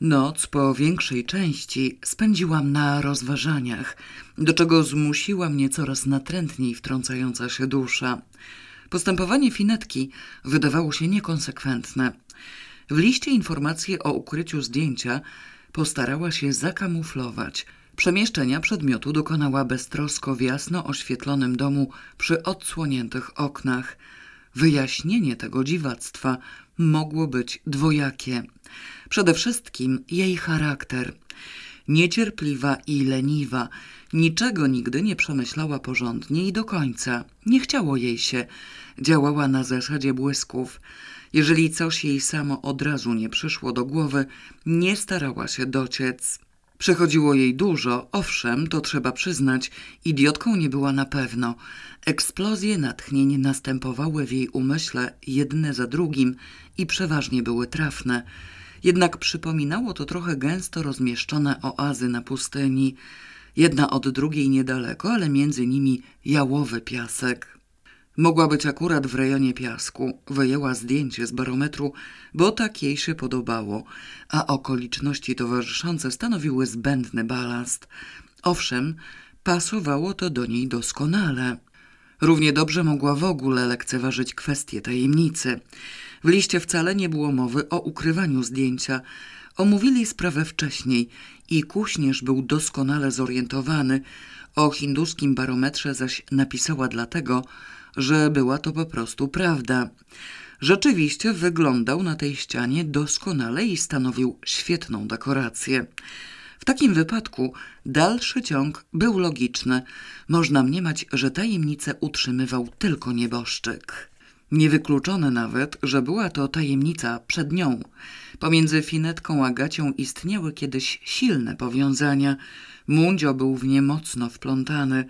Noc po większej części spędziłam na rozważaniach, do czego zmusiła mnie coraz natrętniej wtrącająca się dusza. Postępowanie Finetki wydawało się niekonsekwentne. W liście informacje o ukryciu zdjęcia postarała się zakamuflować. Przemieszczenia przedmiotu dokonała beztrosko w jasno oświetlonym domu przy odsłoniętych oknach. Wyjaśnienie tego dziwactwa mogło być dwojakie. Przede wszystkim jej charakter. Niecierpliwa i leniwa, niczego nigdy nie przemyślała porządnie i do końca. Nie chciało jej się. Działała na zasadzie błysków. Jeżeli coś jej samo od razu nie przyszło do głowy, nie starała się dociec. Przechodziło jej dużo, owszem, to trzeba przyznać, idiotką nie była na pewno. Eksplozje natchnień następowały w jej umyśle jedne za drugim i przeważnie były trafne. Jednak przypominało to trochę gęsto rozmieszczone oazy na pustyni. Jedna od drugiej niedaleko, ale między nimi jałowy piasek. Mogła być akurat w rejonie piasku. Wyjęła zdjęcie z barometru, bo tak jej się podobało, a okoliczności towarzyszące stanowiły zbędny balast. Owszem, pasowało to do niej doskonale. Równie dobrze mogła w ogóle lekceważyć kwestię tajemnicy. W liście wcale nie było mowy o ukrywaniu zdjęcia. Omówili sprawę wcześniej i Kuśnierz był doskonale zorientowany. O hinduskim barometrze zaś napisała dlatego, że była to po prostu prawda. Rzeczywiście wyglądał na tej ścianie doskonale i stanowił świetną dekorację. W takim wypadku dalszy ciąg był logiczny. Można mniemać, że tajemnicę utrzymywał tylko nieboszczyk. Niewykluczone nawet, że była to tajemnica przed nią. Pomiędzy Finetką a Gacią istniały kiedyś silne powiązania. Mundzio był w nie mocno wplątany.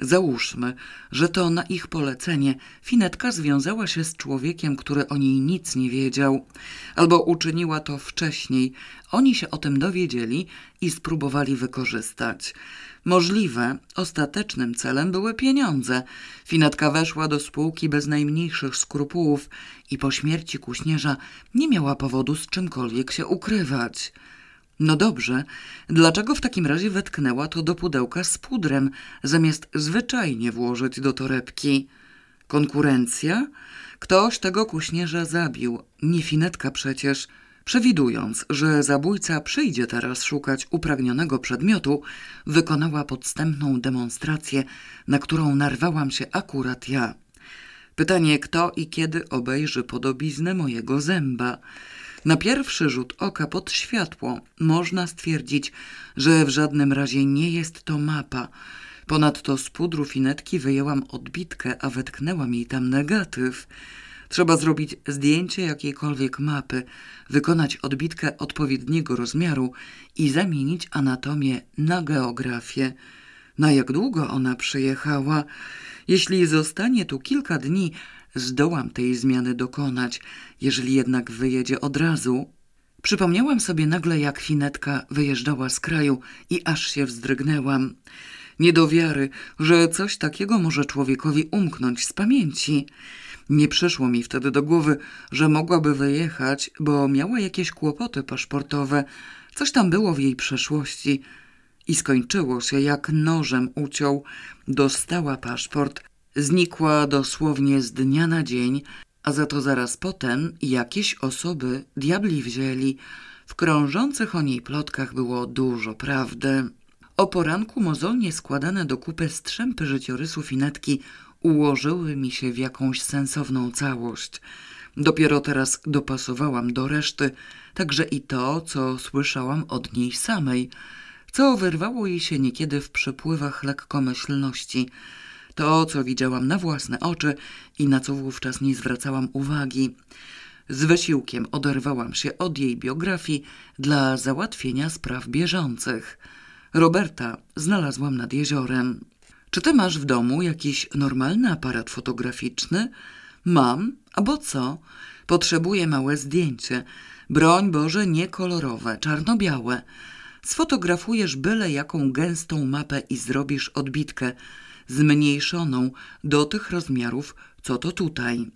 Załóżmy, że to na ich polecenie Finetka związała się z człowiekiem, który o niej nic nie wiedział, albo uczyniła to wcześniej. Oni się o tym dowiedzieli i spróbowali wykorzystać. Możliwe, ostatecznym celem były pieniądze. Finetka weszła do spółki bez najmniejszych skrupułów i po śmierci kuśnierza nie miała powodu z czymkolwiek się ukrywać. No dobrze, dlaczego w takim razie wetknęła to do pudełka z pudrem, zamiast zwyczajnie włożyć do torebki? Konkurencja? Ktoś tego kuśnierza zabił, nie finetka przecież. Przewidując, że zabójca przyjdzie teraz szukać upragnionego przedmiotu, wykonała podstępną demonstrację, na którą narwałam się akurat ja. Pytanie, kto i kiedy obejrzy podobiznę mojego zęba – na pierwszy rzut oka pod światło można stwierdzić, że w żadnym razie nie jest to mapa. Ponadto z pudru finetki wyjęłam odbitkę, a wetknęłam jej tam negatyw. Trzeba zrobić zdjęcie jakiejkolwiek mapy, wykonać odbitkę odpowiedniego rozmiaru i zamienić anatomię na geografię. Na jak długo ona przyjechała? Jeśli zostanie tu kilka dni, zdołam tej zmiany dokonać, jeżeli jednak wyjedzie od razu. Przypomniałam sobie nagle, jak Finetka wyjeżdżała z kraju i aż się wzdrygnęłam. Nie do wiary, że coś takiego może człowiekowi umknąć z pamięci. Nie przyszło mi wtedy do głowy, że mogłaby wyjechać, bo miała jakieś kłopoty paszportowe. Coś tam było w jej przeszłości. I skończyło się, jak nożem uciął. Dostała paszport, Znikła dosłownie z dnia na dzień, a za to zaraz potem jakieś osoby diabli wzięli. W krążących o niej plotkach było dużo prawdy. O poranku mozolnie składane do kupy strzępy życiorysu Finetki ułożyły mi się w jakąś sensowną całość. Dopiero teraz dopasowałam do reszty także i to, co słyszałam od niej samej, co wyrwało jej się niekiedy w przepływach lekkomyślności – to, co widziałam na własne oczy i na co wówczas nie zwracałam uwagi. Z wysiłkiem oderwałam się od jej biografii dla załatwienia spraw bieżących. Roberta znalazłam nad jeziorem. Czy ty masz w domu jakiś normalny aparat fotograficzny? Mam, a bo co? Potrzebuję małe zdjęcie. Broń Boże nie kolorowe, czarno-białe. Sfotografujesz byle jaką gęstą mapę i zrobisz odbitkę – zmniejszoną do tych rozmiarów, co to tutaj.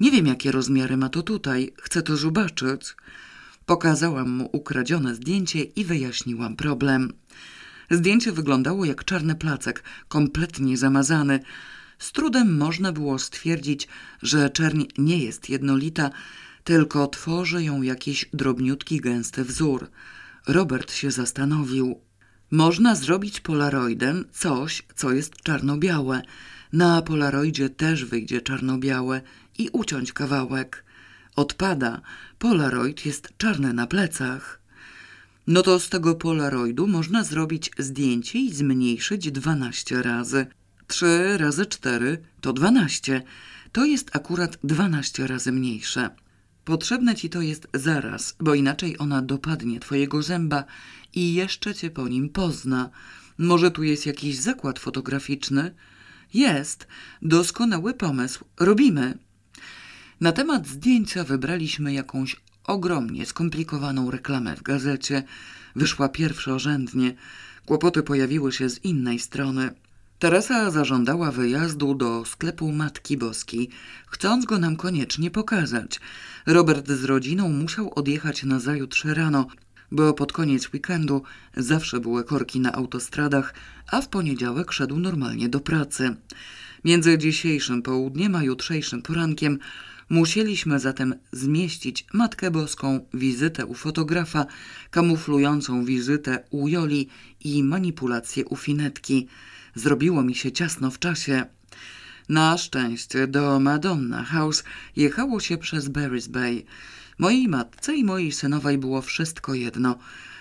Nie wiem, jakie rozmiary ma to tutaj, chcę to zobaczyć. Pokazałam mu ukradzione zdjęcie i wyjaśniłam problem. Zdjęcie wyglądało jak czarny placek, kompletnie zamazany. Z trudem można było stwierdzić, że czerń nie jest jednolita, tylko tworzy ją jakiś drobniutki, gęsty wzór. Robert się zastanowił. Można zrobić polaroidem coś, co jest czarno-białe. Na polaroidzie też wyjdzie czarno-białe i uciąć kawałek. Odpada. Polaroid jest czarny na plecach. No to z tego polaroidu można zrobić zdjęcie i zmniejszyć 12 razy. 3 razy 4 to 12. To jest akurat 12 razy mniejsze. Potrzebne ci to jest zaraz, bo inaczej ona dopadnie twojego zęba i jeszcze cię po nim pozna. Może tu jest jakiś zakład fotograficzny? Jest. Doskonały pomysł. Robimy. Na temat zdjęcia wybraliśmy jakąś ogromnie skomplikowaną reklamę w gazecie. Wyszła pierwszorzędnie. Kłopoty pojawiły się z innej strony. Teresa zażądała wyjazdu do sklepu Matki Boskiej, chcąc go nam koniecznie pokazać. Robert z rodziną musiał odjechać na zajutrz rano, bo pod koniec weekendu zawsze były korki na autostradach, a w poniedziałek szedł normalnie do pracy. Między dzisiejszym południem a jutrzejszym porankiem musieliśmy zatem zmieścić Matkę Boską, wizytę u fotografa, kamuflującą wizytę u Joli i manipulację u Finetki. Zrobiło mi się ciasno w czasie. Na szczęście do Madonna House jechało się przez Barry's Bay. Mojej matce i mojej synowej było wszystko jedno.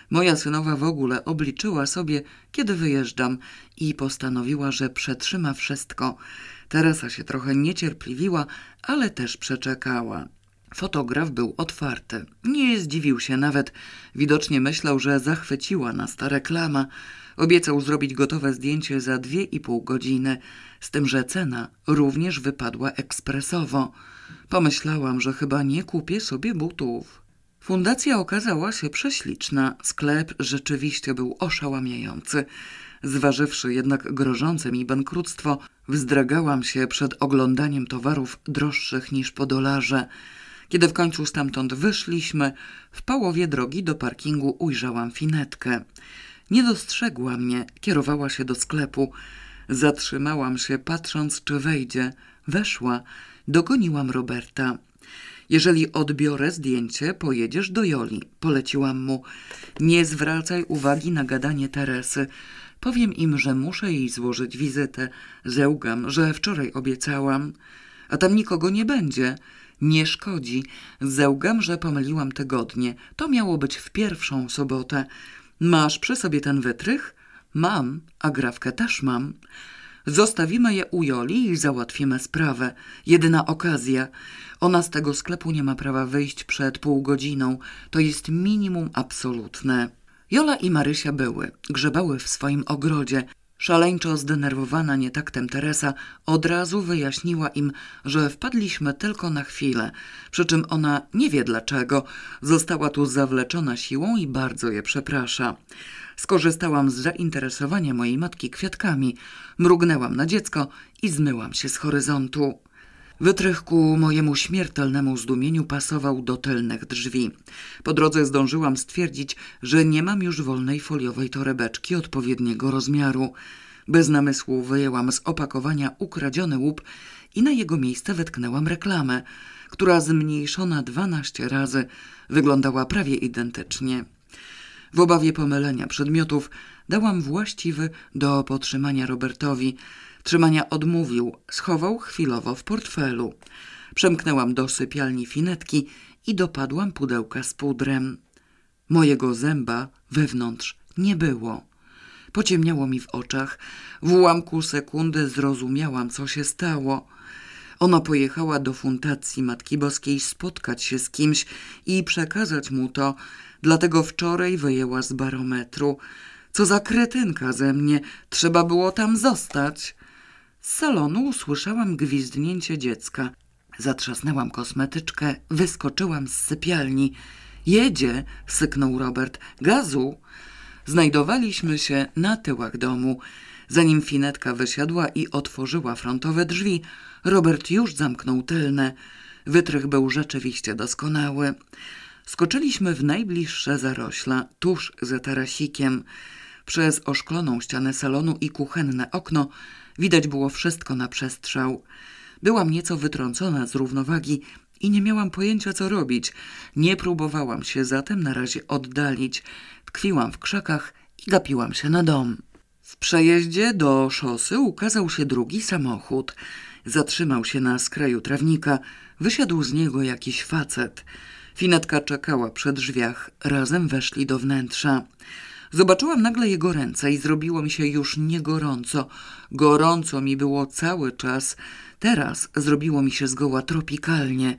Moja synowa w ogóle obliczyła sobie, kiedy wyjeżdżam i postanowiła, że przetrzyma wszystko. Teresa się trochę niecierpliwiła, ale też przeczekała. Fotograf był otwarty. Nie zdziwił się nawet. Widocznie myślał, że zachwyciła nas ta reklama. Obiecał zrobić gotowe zdjęcie za dwie i pół godziny, z tym, że cena również wypadła ekspresowo. Pomyślałam, że chyba nie kupię sobie butów. Fundacja okazała się prześliczna, sklep rzeczywiście był oszałamiający. Zważywszy jednak grożące mi bankructwo, wzdragałam się przed oglądaniem towarów droższych niż po dolarze. Kiedy w końcu stamtąd wyszliśmy, w połowie drogi do parkingu ujrzałam finetkę. Nie dostrzegła mnie, kierowała się do sklepu. Zatrzymałam się, patrząc, czy wejdzie. Weszła. Dogoniłam Roberta. Jeżeli odbiorę zdjęcie, pojedziesz do Joli, poleciłam mu. Nie zwracaj uwagi na gadanie Teresy. Powiem im, że muszę jej złożyć wizytę. Zełgam, że wczoraj obiecałam. A tam nikogo nie będzie. Nie szkodzi. Zełgam, że pomyliłam tygodnie. To miało być w pierwszą sobotę. Masz przy sobie ten wytrych? Mam, a grawkę też mam. Zostawimy je u Joli i załatwimy sprawę. Jedyna okazja. Ona z tego sklepu nie ma prawa wyjść przed pół godziną. To jest minimum absolutne. Jola i Marysia były, grzebały w swoim ogrodzie. Szaleńczo zdenerwowana nietaktem Teresa od razu wyjaśniła im, że wpadliśmy tylko na chwilę, przy czym ona nie wie dlaczego. Została tu zawleczona siłą i bardzo je przeprasza. Skorzystałam z zainteresowania mojej matki kwiatkami, mrugnęłam na dziecko i zmyłam się z horyzontu. Wytrych ku mojemu śmiertelnemu zdumieniu pasował do tylnych drzwi. Po drodze zdążyłam stwierdzić, że nie mam już wolnej foliowej torebeczki odpowiedniego rozmiaru. Bez namysłu wyjęłam z opakowania ukradziony łup i na jego miejsce wetknęłam reklamę, która zmniejszona dwanaście razy wyglądała prawie identycznie. W obawie pomylenia przedmiotów dałam właściwy do potrzymania Robertowi. Trzymania odmówił, schował chwilowo w portfelu. Przemknęłam do sypialni finetki i dopadłam pudełka z pudrem. Mojego zęba wewnątrz nie było. Pociemniało mi w oczach. W ułamku sekundy zrozumiałam, co się stało. Ona pojechała do fundacji Matki Boskiej spotkać się z kimś i przekazać mu to, dlatego wczoraj wyjęła z barometru. Co za kretynka ze mnie, trzeba było tam zostać. Z salonu usłyszałam gwizdnięcie dziecka. Zatrzasnęłam kosmetyczkę, wyskoczyłam z sypialni. Jedzie, syknął Robert. Gazu! Znajdowaliśmy się na tyłach domu. Zanim finetka wysiadła i otworzyła frontowe drzwi, Robert już zamknął tylne. Wytrych był rzeczywiście doskonały. Skoczyliśmy w najbliższe zarośla, tuż za tarasikiem. Przez oszkloną ścianę salonu i kuchenne okno widać było wszystko na przestrzał. Byłam nieco wytrącona z równowagi i nie miałam pojęcia, co robić. Nie próbowałam się zatem na razie oddalić. Tkwiłam w krzakach i gapiłam się na dom. W przejeździe do szosy ukazał się drugi samochód. Zatrzymał się na skraju trawnika. Wysiadł z niego jakiś facet. Finetka czekała przy drzwiach. Razem weszli do wnętrza. Zobaczyłam nagle jego ręce i zrobiło mi się już nie gorąco. Gorąco mi było cały czas. Teraz zrobiło mi się zgoła tropikalnie.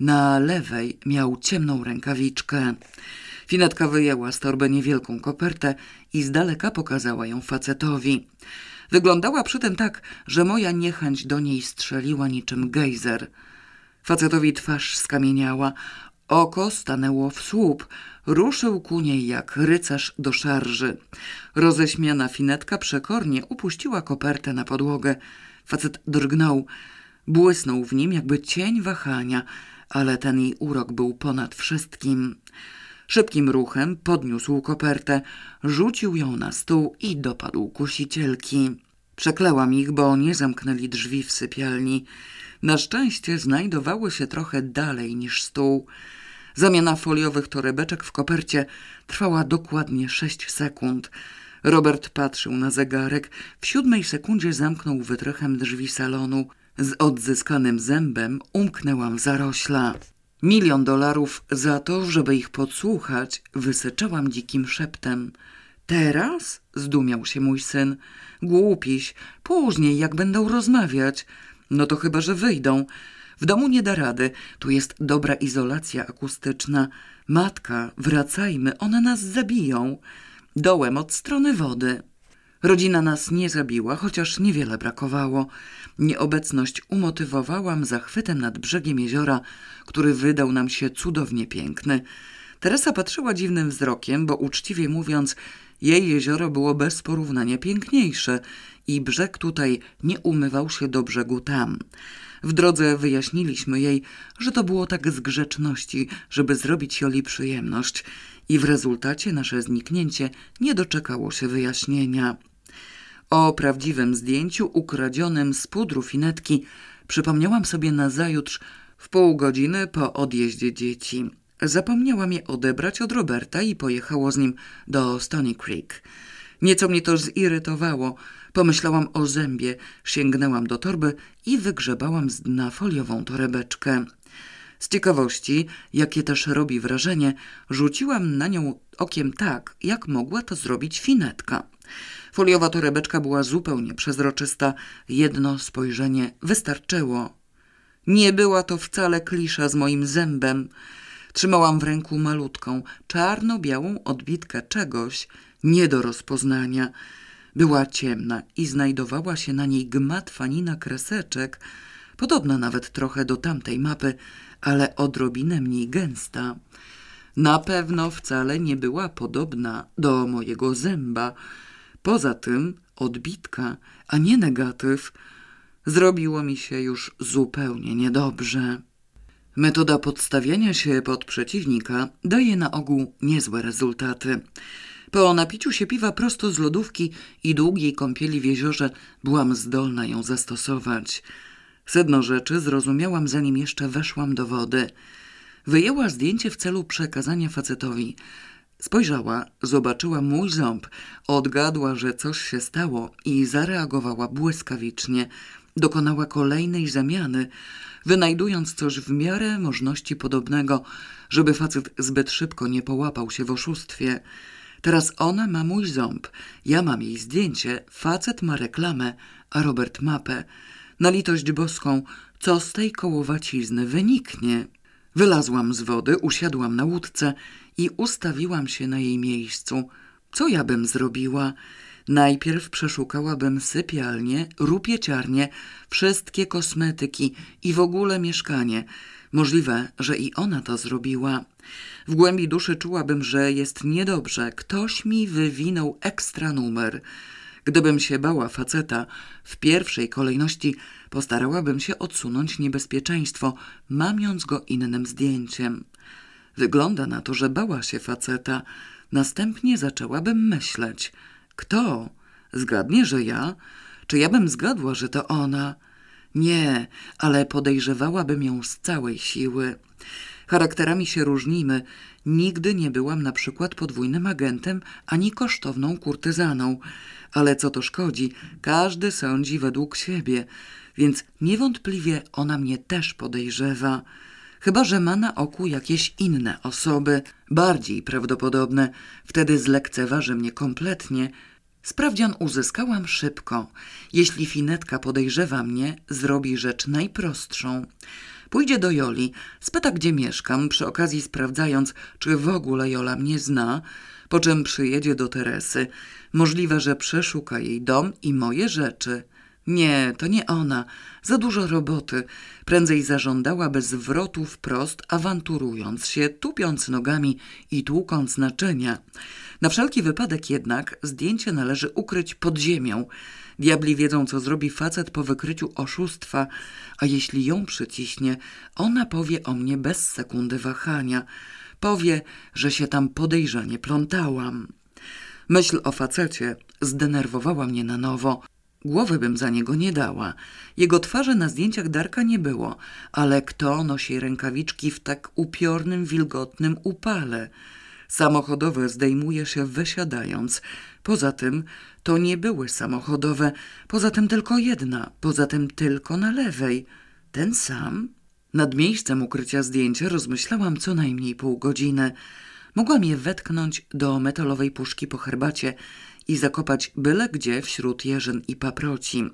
Na lewej miał ciemną rękawiczkę. Finetka wyjęła z torby niewielką kopertę i z daleka pokazała ją facetowi. Wyglądała przy tym tak, że moja niechęć do niej strzeliła niczym gejzer. Facetowi twarz skamieniała, oko stanęło w słup, ruszył ku niej jak rycerz do szarży. Roześmiana finetka przekornie upuściła kopertę na podłogę. Facet drgnął, błysnął w nim jakby cień wahania, ale ten jej urok był ponad wszystkim. Szybkim ruchem podniósł kopertę, rzucił ją na stół i dopadł kusicielki. Przeklęłam ich, bo nie zamknęli drzwi w sypialni. Na szczęście znajdowały się trochę dalej niż stół. Zamiana foliowych torebeczek w kopercie trwała dokładnie sześć sekund. Robert patrzył na zegarek. W siódmej sekundzie zamknął wytrychem drzwi salonu. Z odzyskanym zębem umknęłam zarośla. Milion dolarów za to, żeby ich podsłuchać, wysyczałam dzikim szeptem. Teraz? zdumiał się mój syn. Głupiś, później jak będą rozmawiać. No to chyba, że wyjdą. W domu nie da rady, tu jest dobra izolacja akustyczna. Matka, wracajmy, one nas zabiją. Dołem od strony wody. Rodzina nas nie zabiła, chociaż niewiele brakowało. Nieobecność umotywowałam zachwytem nad brzegiem jeziora, który wydał nam się cudownie piękny. Teresa patrzyła dziwnym wzrokiem, bo uczciwie mówiąc, jej jezioro było bez porównania piękniejsze i brzeg tutaj nie umywał się do brzegu tam. W drodze wyjaśniliśmy jej, że to było tak z grzeczności, żeby zrobić Joli przyjemność i w rezultacie nasze zniknięcie nie doczekało się wyjaśnienia. O prawdziwym zdjęciu ukradzionym z pudru finetki przypomniałam sobie nazajutrz w pół godziny po odjeździe dzieci. Zapomniałam je odebrać od Roberta i pojechało z nim do Stony Creek. Nieco mnie to zirytowało. Pomyślałam o zębie, sięgnęłam do torby i wygrzebałam z dna foliową torebeczkę. Z ciekawości, jakie też robi wrażenie, rzuciłam na nią okiem tak, jak mogła to zrobić finetka. Foliowa torebeczka była zupełnie przezroczysta. Jedno spojrzenie wystarczyło. Nie była to wcale klisza z moim zębem. Trzymałam w ręku malutką, czarno-białą odbitkę czegoś, nie do rozpoznania. Była ciemna i znajdowała się na niej gmatwanina kreseczek, podobna nawet trochę do tamtej mapy, ale odrobinę mniej gęsta. Na pewno wcale nie była podobna do mojego zęba. Poza tym odbitka, a nie negatyw, zrobiło mi się już zupełnie niedobrze. Metoda podstawiania się pod przeciwnika daje na ogół niezłe rezultaty. Po napiciu się piwa prosto z lodówki i długiej kąpieli w jeziorze byłam zdolna ją zastosować. Sedno rzeczy zrozumiałam zanim jeszcze weszłam do wody. Wyjęła zdjęcie w celu przekazania facetowi. Spojrzała, zobaczyła mój ząb, odgadła, że coś się stało i zareagowała błyskawicznie. Dokonała kolejnej zamiany, wynajdując coś w miarę możliwości podobnego, żeby facet zbyt szybko nie połapał się w oszustwie. Teraz ona ma mój ząb, ja mam jej zdjęcie, facet ma reklamę, a Robert mapę. Na litość boską, co z tej kołowacizny wyniknie? Wylazłam z wody, usiadłam na łódce i ustawiłam się na jej miejscu. Co ja bym zrobiła? Najpierw przeszukałabym sypialnię, rupieciarnię, wszystkie kosmetyki i w ogóle mieszkanie. Możliwe, że i ona to zrobiła. W głębi duszy czułabym, że jest niedobrze. Ktoś mi wywinął ekstra numer. Gdybym się bała faceta, w pierwszej kolejności postarałabym się odsunąć niebezpieczeństwo, mamiąc go innym zdjęciem. Wygląda na to, że bała się faceta. Następnie zaczęłabym myśleć. Kto? Zgadnie, że ja? Czy ja bym zgadła, że to ona? Nie, ale podejrzewałabym ją z całej siły. Charakterami się różnimy. Nigdy nie byłam na przykład podwójnym agentem ani kosztowną kurtyzaną. Ale co to szkodzi? Każdy sądzi według siebie, więc niewątpliwie ona mnie też podejrzewa. Chyba, że ma na oku jakieś inne osoby, bardziej prawdopodobne. Wtedy zlekceważy mnie kompletnie. Sprawdzian uzyskałam szybko. Jeśli finetka podejrzewa mnie, zrobi rzecz najprostszą. Pójdzie do Joli, spyta gdzie mieszkam, przy okazji sprawdzając, czy w ogóle Jola mnie zna, po czym przyjedzie do Teresy. Możliwe, że przeszuka jej dom i moje rzeczy. Nie, to nie ona. Za dużo roboty. Prędzej zażądałaby zwrotu wprost, awanturując się, tupiąc nogami i tłukąc naczynia. Na wszelki wypadek jednak zdjęcie należy ukryć pod ziemią. Diabli wiedzą, co zrobi facet po wykryciu oszustwa, a jeśli ją przyciśnie, ona powie o mnie bez sekundy wahania. Powie, że się tam podejrzanie plątałam. Myśl o facecie zdenerwowała mnie na nowo. Głowy bym za niego nie dała. Jego twarzy na zdjęciach Darka nie było, ale kto nosi rękawiczki w tak upiornym, wilgotnym upale? Samochodowe zdejmuje się wysiadając. Poza tym to nie były samochodowe, poza tym tylko jedna, poza tym tylko na lewej. Ten sam? Nad miejscem ukrycia zdjęcia rozmyślałam co najmniej pół godziny. Mogłam je wetknąć do metalowej puszki po herbacie i zakopać byle gdzie wśród jeżyn i paproci.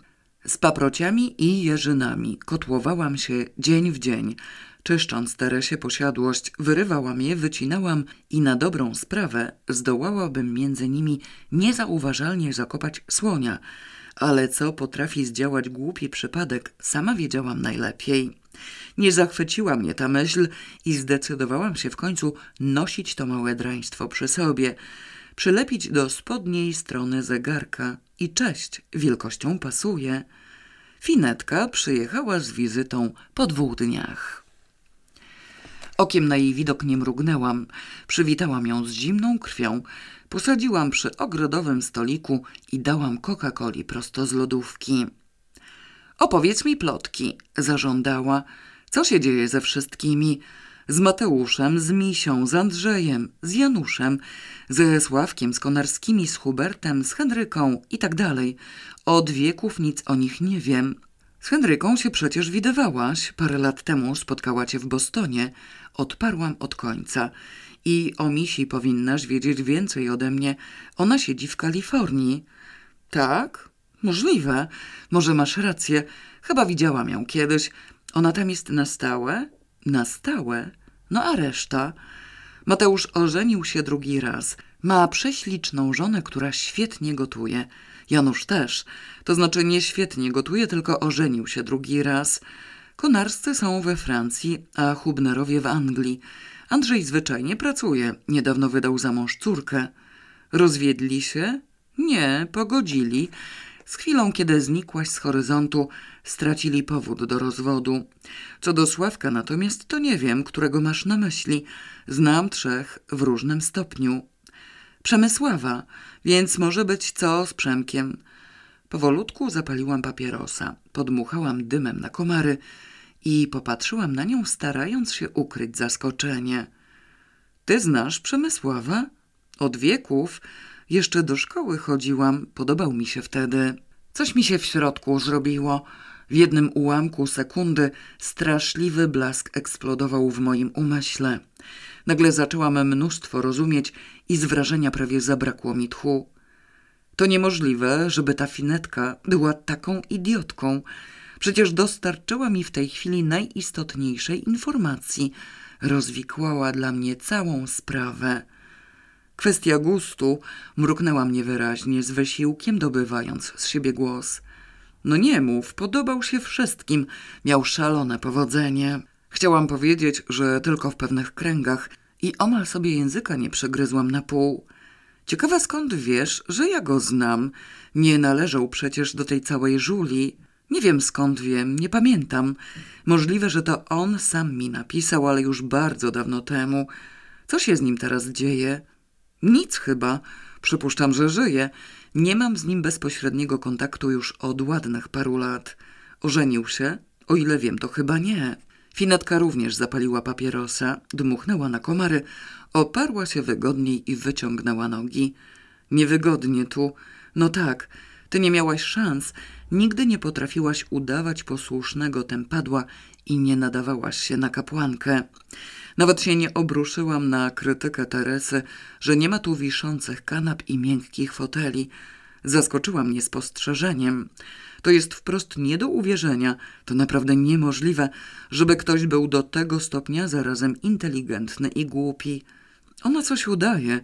Z paprociami i jeżynami kotłowałam się dzień w dzień. Czyszcząc Teresie posiadłość, wyrywałam je, wycinałam i na dobrą sprawę zdołałabym między nimi niezauważalnie zakopać słonia. Ale co potrafi zdziałać głupi przypadek, sama wiedziałam najlepiej. Nie zachwyciła mnie ta myśl i zdecydowałam się w końcu nosić to małe draństwo przy sobie, przylepić do spodniej strony zegarka i cześć, wielkością pasuje. Finetka przyjechała z wizytą po dwóch dniach. Okiem na jej widok nie mrugnęłam. Przywitałam ją z zimną krwią, posadziłam przy ogrodowym stoliku i dałam Coca-Coli prosto z lodówki. Opowiedz mi plotki, zażądała. Co się dzieje ze wszystkimi? Z Mateuszem, z Misią, z Andrzejem, z Januszem, ze Sławkiem, z Konarskimi, z Hubertem, z Henryką i tak dalej. Od wieków nic o nich nie wiem. Z Henryką się przecież widywałaś. Parę lat temu spotkała cię w Bostonie. Odparłam od końca. I o Misi powinnaś wiedzieć więcej ode mnie. Ona siedzi w Kalifornii. Tak? Możliwe. Może masz rację. Chyba widziałam ją kiedyś. Ona tam jest na stałe? Na stałe? No a reszta? Mateusz ożenił się drugi raz. Ma prześliczną żonę, która świetnie gotuje. Janusz też. To znaczy nie świetnie gotuje, tylko ożenił się drugi raz. Konarscy są we Francji, a Hubnerowie w Anglii. Andrzej zwyczajnie pracuje. Niedawno wydał za mąż córkę. Rozwiedli się? Nie, pogodzili. Z chwilą, kiedy znikłaś z horyzontu, stracili powód do rozwodu. Co do Sławka natomiast, to nie wiem, którego masz na myśli. Znam trzech w różnym stopniu. Przemysława, więc może być co z Przemkiem. Powolutku zapaliłam papierosa, podmuchałam dymem na komary i popatrzyłam na nią, starając się ukryć zaskoczenie. Ty znasz Przemysława? Od wieków jeszcze do szkoły chodziłam, podobał mi się wtedy. Coś mi się w środku zrobiło. W jednym ułamku sekundy straszliwy blask eksplodował w moim umyśle. Nagle zaczęłam mnóstwo rozumieć i z wrażenia prawie zabrakło mi tchu. To niemożliwe, żeby ta finetka była taką idiotką. Przecież dostarczyła mi w tej chwili najistotniejszej informacji. Rozwikłała dla mnie całą sprawę. Kwestia gustu mruknęła mnie wyraźnie, z wysiłkiem dobywając z siebie głos. No nie mów, podobał się wszystkim, miał szalone powodzenie. Chciałam powiedzieć, że tylko w pewnych kręgach i omal sobie języka nie przegryzłam na pół. Ciekawa skąd wiesz, że ja go znam. Nie należał przecież do tej całej żuli. Nie wiem skąd wiem, nie pamiętam. Możliwe, że to on sam mi napisał, ale już bardzo dawno temu. Co się z nim teraz dzieje? Nic chyba. Przypuszczam, że żyje. Nie mam z nim bezpośredniego kontaktu już od ładnych paru lat. Ożenił się? O ile wiem, to chyba nie. Finetka również zapaliła papierosa, dmuchnęła na komary, oparła się wygodniej i wyciągnęła nogi. Niewygodnie tu. No tak, ty nie miałaś szans, nigdy nie potrafiłaś udawać posłusznego tempadła i nie nadawałaś się na kapłankę. Nawet się nie obruszyłam na krytykę Teresy, że nie ma tu wiszących kanap i miękkich foteli. Zaskoczyła mnie spostrzeżeniem. To jest wprost nie do uwierzenia, to naprawdę niemożliwe, żeby ktoś był do tego stopnia zarazem inteligentny i głupi. Ona coś udaje.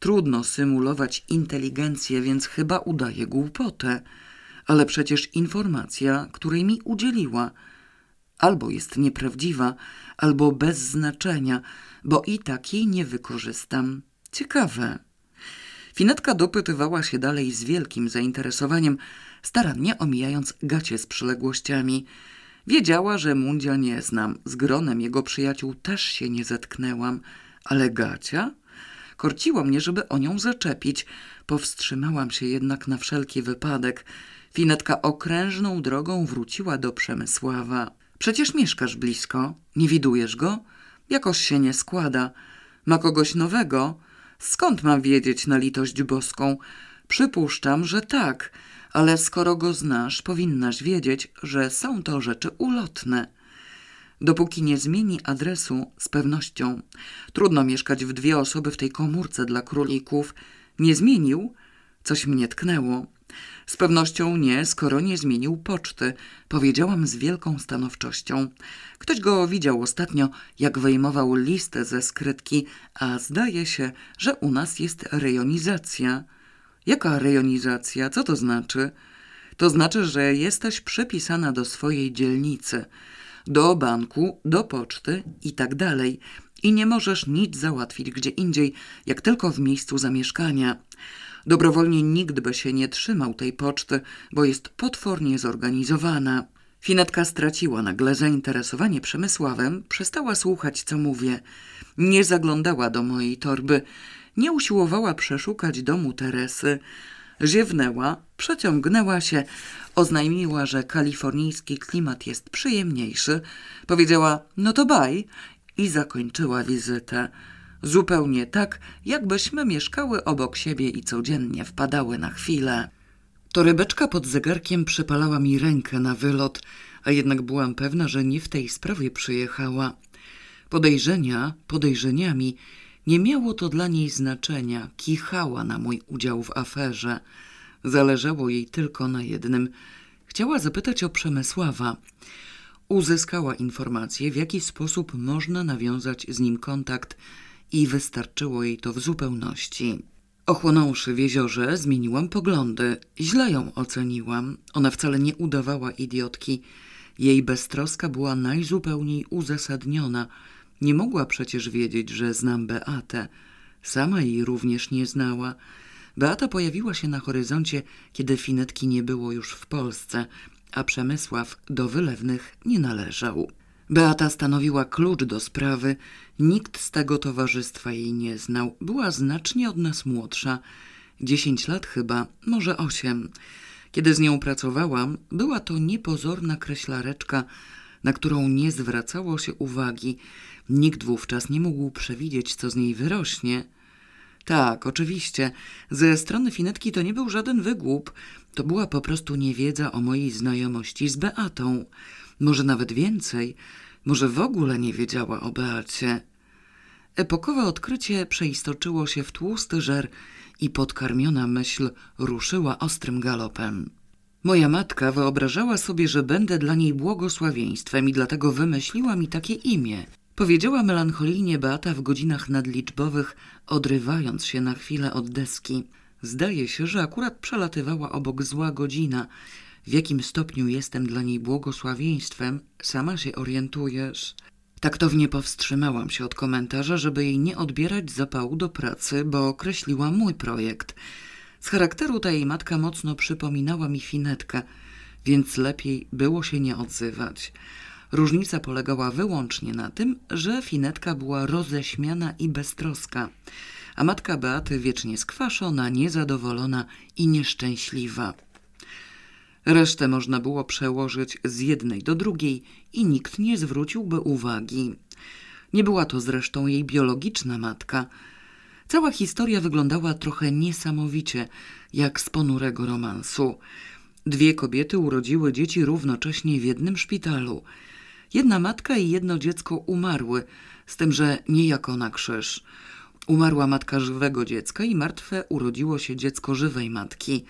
Trudno symulować inteligencję, więc chyba udaje głupotę. Ale przecież informacja, której mi udzieliła, albo jest nieprawdziwa, albo bez znaczenia, bo i tak jej nie wykorzystam. Ciekawe. Finetka dopytywała się dalej z wielkim zainteresowaniem, starannie omijając gacie z przyległościami. Wiedziała, że Mundzia nie znam, z gronem jego przyjaciół też się nie zetknęłam, ale gacia? Korciło mnie, żeby o nią zaczepić. Powstrzymałam się jednak na wszelki wypadek. Finetka okrężną drogą wróciła do Przemysława. Przecież mieszkasz blisko, nie widujesz go? Jakoś się nie składa. Ma kogoś nowego? Skąd mam wiedzieć na litość boską? Przypuszczam, że tak, ale skoro go znasz, powinnaś wiedzieć, że są to rzeczy ulotne. Dopóki nie zmieni adresu, z pewnością. Trudno mieszkać w dwie osoby w tej komórce dla królików. Nie zmienił? Coś mnie tknęło. Z pewnością nie, skoro nie zmienił poczty, powiedziałam z wielką stanowczością. Ktoś go widział ostatnio, jak wyjmował listę ze skrytki, a zdaje się, że u nas jest rejonizacja. Jaka rejonizacja? Co to znaczy? To znaczy, że jesteś przypisana do swojej dzielnicy, do banku, do poczty i tak dalej. I nie możesz nic załatwić gdzie indziej, jak tylko w miejscu zamieszkania. Dobrowolnie nikt by się nie trzymał tej poczty, bo jest potwornie zorganizowana. Finetka straciła nagle zainteresowanie Przemysławem, przestała słuchać, co mówię. Nie zaglądała do mojej torby, nie usiłowała przeszukać domu Teresy. Ziewnęła, przeciągnęła się, oznajmiła, że kalifornijski klimat jest przyjemniejszy. Powiedziała, no to baj i zakończyła wizytę. Zupełnie tak, jakbyśmy mieszkały obok siebie i codziennie wpadały na chwilę. Torebeczka pod zegarkiem przypalała mi rękę na wylot, a jednak byłam pewna, że nie w tej sprawie przyjechała. Podejrzenia podejrzeniami, nie miało to dla niej znaczenia, kichała na mój udział w aferze. Zależało jej tylko na jednym. Chciała zapytać o Przemysława. Uzyskała informację, w jaki sposób można nawiązać z nim kontakt i wystarczyło jej to w zupełności. Ochłonąwszy w jeziorze, zmieniłam poglądy. Źle ją oceniłam. Ona wcale nie udawała idiotki. Jej beztroska była najzupełniej uzasadniona. Nie mogła przecież wiedzieć, że znam Beatę. Sama jej również nie znała. Beata pojawiła się na horyzoncie, kiedy Finetki nie było już w Polsce, a Przemysław do wylewnych nie należał. Beata stanowiła klucz do sprawy. Nikt z tego towarzystwa jej nie znał. Była znacznie od nas młodsza. Dziesięć lat chyba, może osiem. Kiedy z nią pracowałam, była to niepozorna kreślareczka, na którą nie zwracało się uwagi. Nikt wówczas nie mógł przewidzieć, co z niej wyrośnie. Tak, oczywiście. Ze strony Finetki to nie był żaden wygłup. To była po prostu niewiedza o mojej znajomości z Beatą. Może nawet więcej. Może w ogóle nie wiedziała o Beacie. Epokowe odkrycie przeistoczyło się w tłusty żer i podkarmiona myśl ruszyła ostrym galopem. Moja matka wyobrażała sobie, że będę dla niej błogosławieństwem i dlatego wymyśliła mi takie imię. Powiedziała melancholijnie Beata w godzinach nadliczbowych, odrywając się na chwilę od deski. Zdaje się, że akurat przelatywała obok zła godzina. W jakim stopniu jestem dla niej błogosławieństwem, sama się orientujesz. Taktownie powstrzymałam się od komentarza, żeby jej nie odbierać zapału do pracy, bo określiła mój projekt. Z charakteru ta jej matka mocno przypominała mi finetkę. więc lepiej było się nie odzywać. Różnica polegała wyłącznie na tym, że Finetka była roześmiana i beztroska, a matka Beaty wiecznie skwaszona, niezadowolona i nieszczęśliwa. Resztę można było przełożyć z jednej do drugiej i nikt nie zwróciłby uwagi. Nie była to zresztą jej biologiczna matka. Cała historia wyglądała trochę niesamowicie, jak z ponurego romansu. Dwie kobiety urodziły dzieci równocześnie w jednym szpitalu. Jedna matka i jedno dziecko umarły, z tym, że nie jako na krzyż. Umarła matka żywego dziecka i martwe urodziło się dziecko żywej matki.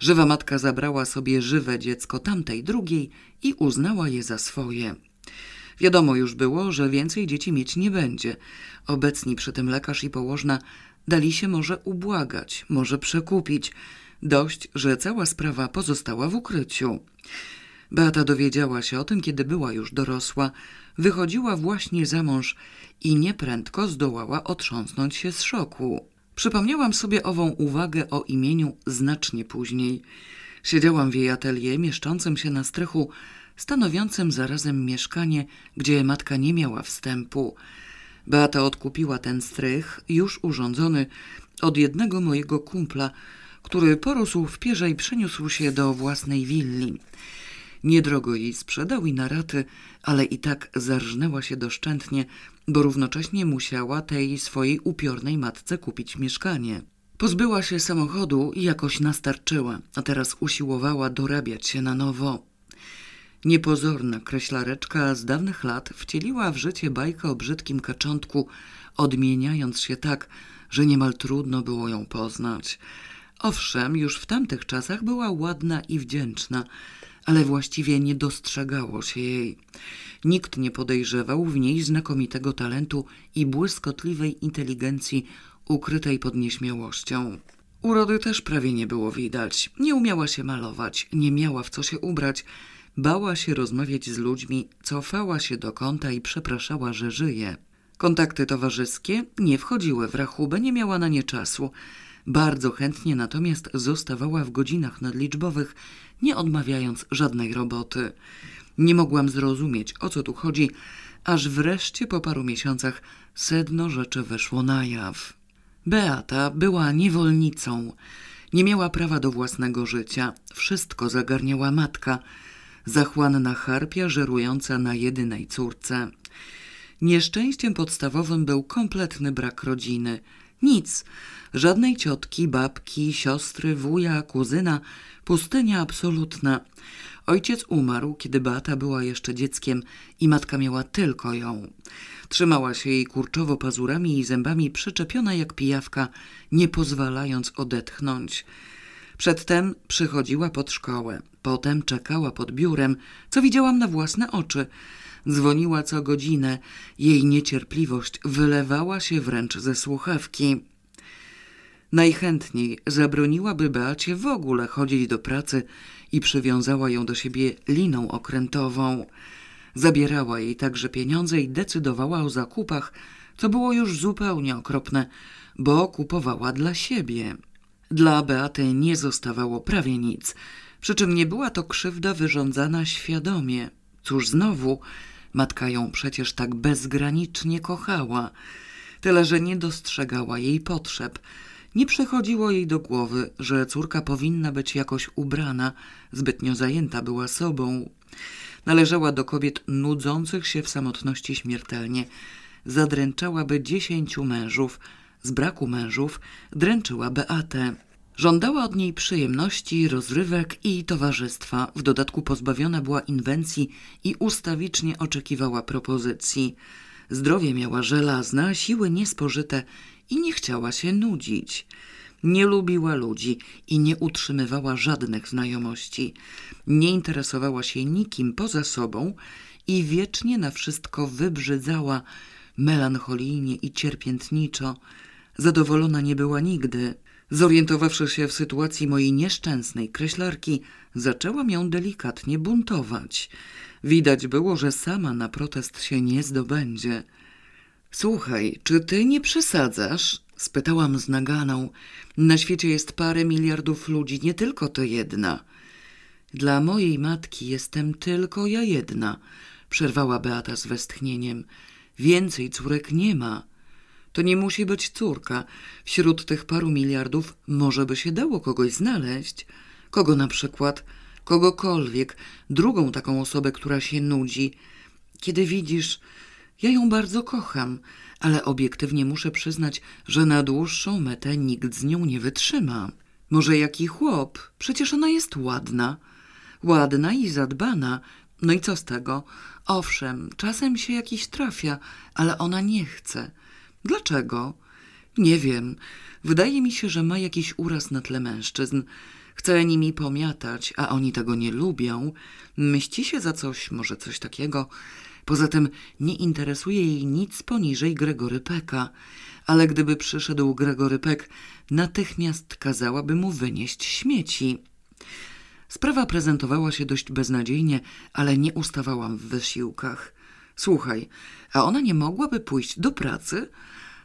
Żywa matka zabrała sobie żywe dziecko tamtej drugiej i uznała je za swoje. Wiadomo już było, że więcej dzieci mieć nie będzie. Obecni przy tym lekarz i położna dali się może ubłagać, może przekupić. Dość, że cała sprawa pozostała w ukryciu. Beata dowiedziała się o tym, kiedy była już dorosła. Wychodziła właśnie za mąż i nieprędko zdołała otrząsnąć się z szoku. Przypomniałam sobie ową uwagę o imieniu znacznie później. Siedziałam w jej atelier mieszczącym się na strychu, stanowiącym zarazem mieszkanie, gdzie matka nie miała wstępu. Beata odkupiła ten strych, już urządzony, od jednego mojego kumpla, który porósł w pierze i przeniósł się do własnej willi. Niedrogo jej sprzedał i na raty, ale i tak zarżnęła się doszczętnie, bo równocześnie musiała tej swojej upiornej matce kupić mieszkanie. Pozbyła się samochodu i jakoś nastarczyła, a teraz usiłowała dorabiać się na nowo. Niepozorna kreślareczka z dawnych lat wcieliła w życie bajkę o brzydkim kaczątku, odmieniając się tak, że niemal trudno było ją poznać. Owszem, już w tamtych czasach była ładna i wdzięczna, ale właściwie nie dostrzegało się jej. Nikt nie podejrzewał w niej znakomitego talentu i błyskotliwej inteligencji ukrytej pod nieśmiałością. Urody też prawie nie było widać. Nie umiała się malować, nie miała w co się ubrać, bała się rozmawiać z ludźmi, cofała się do kąta i przepraszała, że żyje. Kontakty towarzyskie nie wchodziły w rachubę, nie miała na nie czasu. Bardzo chętnie natomiast zostawała w godzinach nadliczbowych, nie odmawiając żadnej roboty. Nie mogłam zrozumieć, o co tu chodzi, aż wreszcie po paru miesiącach sedno rzeczy weszło na jaw. Beata była niewolnicą. Nie miała prawa do własnego życia. Wszystko zagarniała matka, zachłanna harpia żerująca na jedynej córce. Nieszczęściem podstawowym był kompletny brak rodziny. Nic, żadnej ciotki, babki, siostry, wuja, kuzyna, pustynia absolutna. Ojciec umarł, kiedy Beata była jeszcze dzieckiem i matka miała tylko ją. Trzymała się jej kurczowo pazurami i zębami przyczepiona jak pijawka, nie pozwalając odetchnąć. Przedtem przychodziła pod szkołę, potem czekała pod biurem, co widziałam na własne oczy. Dzwoniła co godzinę, jej niecierpliwość wylewała się wręcz ze słuchawki. Najchętniej zabroniłaby Beacie w ogóle chodzić do pracy i przywiązała ją do siebie liną okrętową. Zabierała jej także pieniądze i decydowała o zakupach, co było już zupełnie okropne, bo kupowała dla siebie. Dla Beaty nie zostawało prawie nic, przy czym nie była to krzywda wyrządzana świadomie. Cóż znowu, matka ją przecież tak bezgranicznie kochała, tyle że nie dostrzegała jej potrzeb – nie przychodziło jej do głowy, że córka powinna być jakoś ubrana, zbytnio zajęta była sobą. Należała do kobiet nudzących się w samotności śmiertelnie. Zadręczałaby dziesięciu mężów. Z braku mężów dręczyła Beatę. Żądała od niej przyjemności, rozrywek i towarzystwa. W dodatku pozbawiona była inwencji i ustawicznie oczekiwała propozycji. Zdrowie miała żelazne, siły niespożyte i nie chciała się nudzić. Nie lubiła ludzi i nie utrzymywała żadnych znajomości. Nie interesowała się nikim poza sobą i wiecznie na wszystko wybrzydzała, melancholijnie i cierpiętniczo. Zadowolona nie była nigdy. Zorientowawszy się w sytuacji mojej nieszczęsnej kreślarki, zaczęłam ją delikatnie buntować. Widać było, że sama na protest się nie zdobędzie. Słuchaj, czy ty nie przesadzasz? Spytałam z naganą. Na świecie jest parę miliardów ludzi, nie tylko to jedna. Dla mojej matki jestem tylko ja jedna, przerwała Beata z westchnieniem. Więcej córek nie ma. To nie musi być córka. Wśród tych paru miliardów może by się dało kogoś znaleźć. Kogo na przykład? Kogokolwiek. Drugą taką osobę, która się nudzi. Kiedy widzisz, ja ją bardzo kocham, ale obiektywnie muszę przyznać, że na dłuższą metę nikt z nią nie wytrzyma. Może jaki chłop? Przecież ona jest ładna. Ładna i zadbana. No i co z tego? Owszem, czasem się jakiś trafia, ale ona nie chce. Dlaczego? Nie wiem. Wydaje mi się, że ma jakiś uraz na tle mężczyzn. Chce nimi pomiatać, a oni tego nie lubią. Myśli się za coś, może coś takiego. Poza tym nie interesuje jej nic poniżej Gregory Peka. Ale gdyby przyszedł Gregory Peck, natychmiast kazałaby mu wynieść śmieci. Sprawa prezentowała się dość beznadziejnie, ale nie ustawałam w wysiłkach. Słuchaj, a ona nie mogłaby pójść do pracy?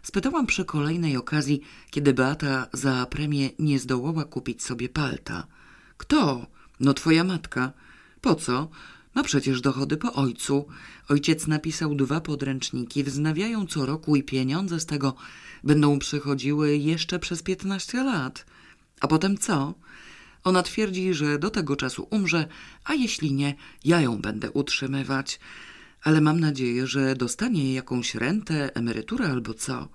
Spytałam przy kolejnej okazji, kiedy Beata za premię nie zdołała kupić sobie palta. Kto? No twoja matka. Po co? Ma przecież dochody po ojcu. Ojciec napisał dwa podręczniki, wznawiają co roku i pieniądze z tego będą przychodziły jeszcze przez piętnaście lat. A potem co? Ona twierdzi, że do tego czasu umrze, a jeśli nie, ja ją będę utrzymywać. Ale mam nadzieję, że dostanie jakąś rentę, emeryturę albo co.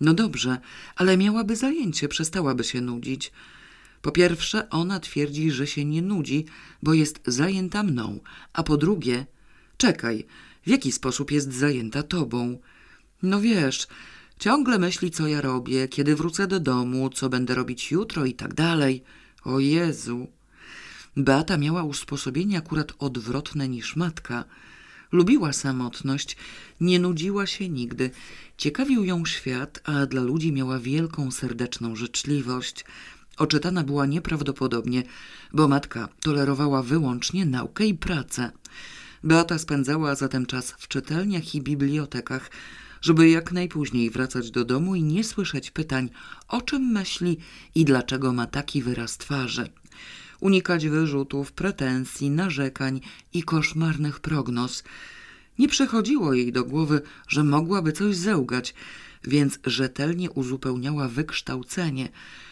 No dobrze, ale miałaby zajęcie, przestałaby się nudzić. Po pierwsze, ona twierdzi, że się nie nudzi, bo jest zajęta mną, a po drugie, czekaj, w jaki sposób jest zajęta tobą? No wiesz, ciągle myśli, co ja robię, kiedy wrócę do domu, co będę robić jutro i tak dalej. O Jezu! Beata miała usposobienie akurat odwrotne niż matka. Lubiła samotność, nie nudziła się nigdy. Ciekawił ją świat, a dla ludzi miała wielką serdeczną życzliwość. Oczytana była nieprawdopodobnie, bo matka tolerowała wyłącznie naukę i pracę. Beata spędzała zatem czas w czytelniach i bibliotekach, żeby jak najpóźniej wracać do domu i nie słyszeć pytań, o czym myśli i dlaczego ma taki wyraz twarzy. Unikać wyrzutów, pretensji, narzekań i koszmarnych prognoz. Nie przychodziło jej do głowy, że mogłaby coś zełgać, więc rzetelnie uzupełniała wykształcenie,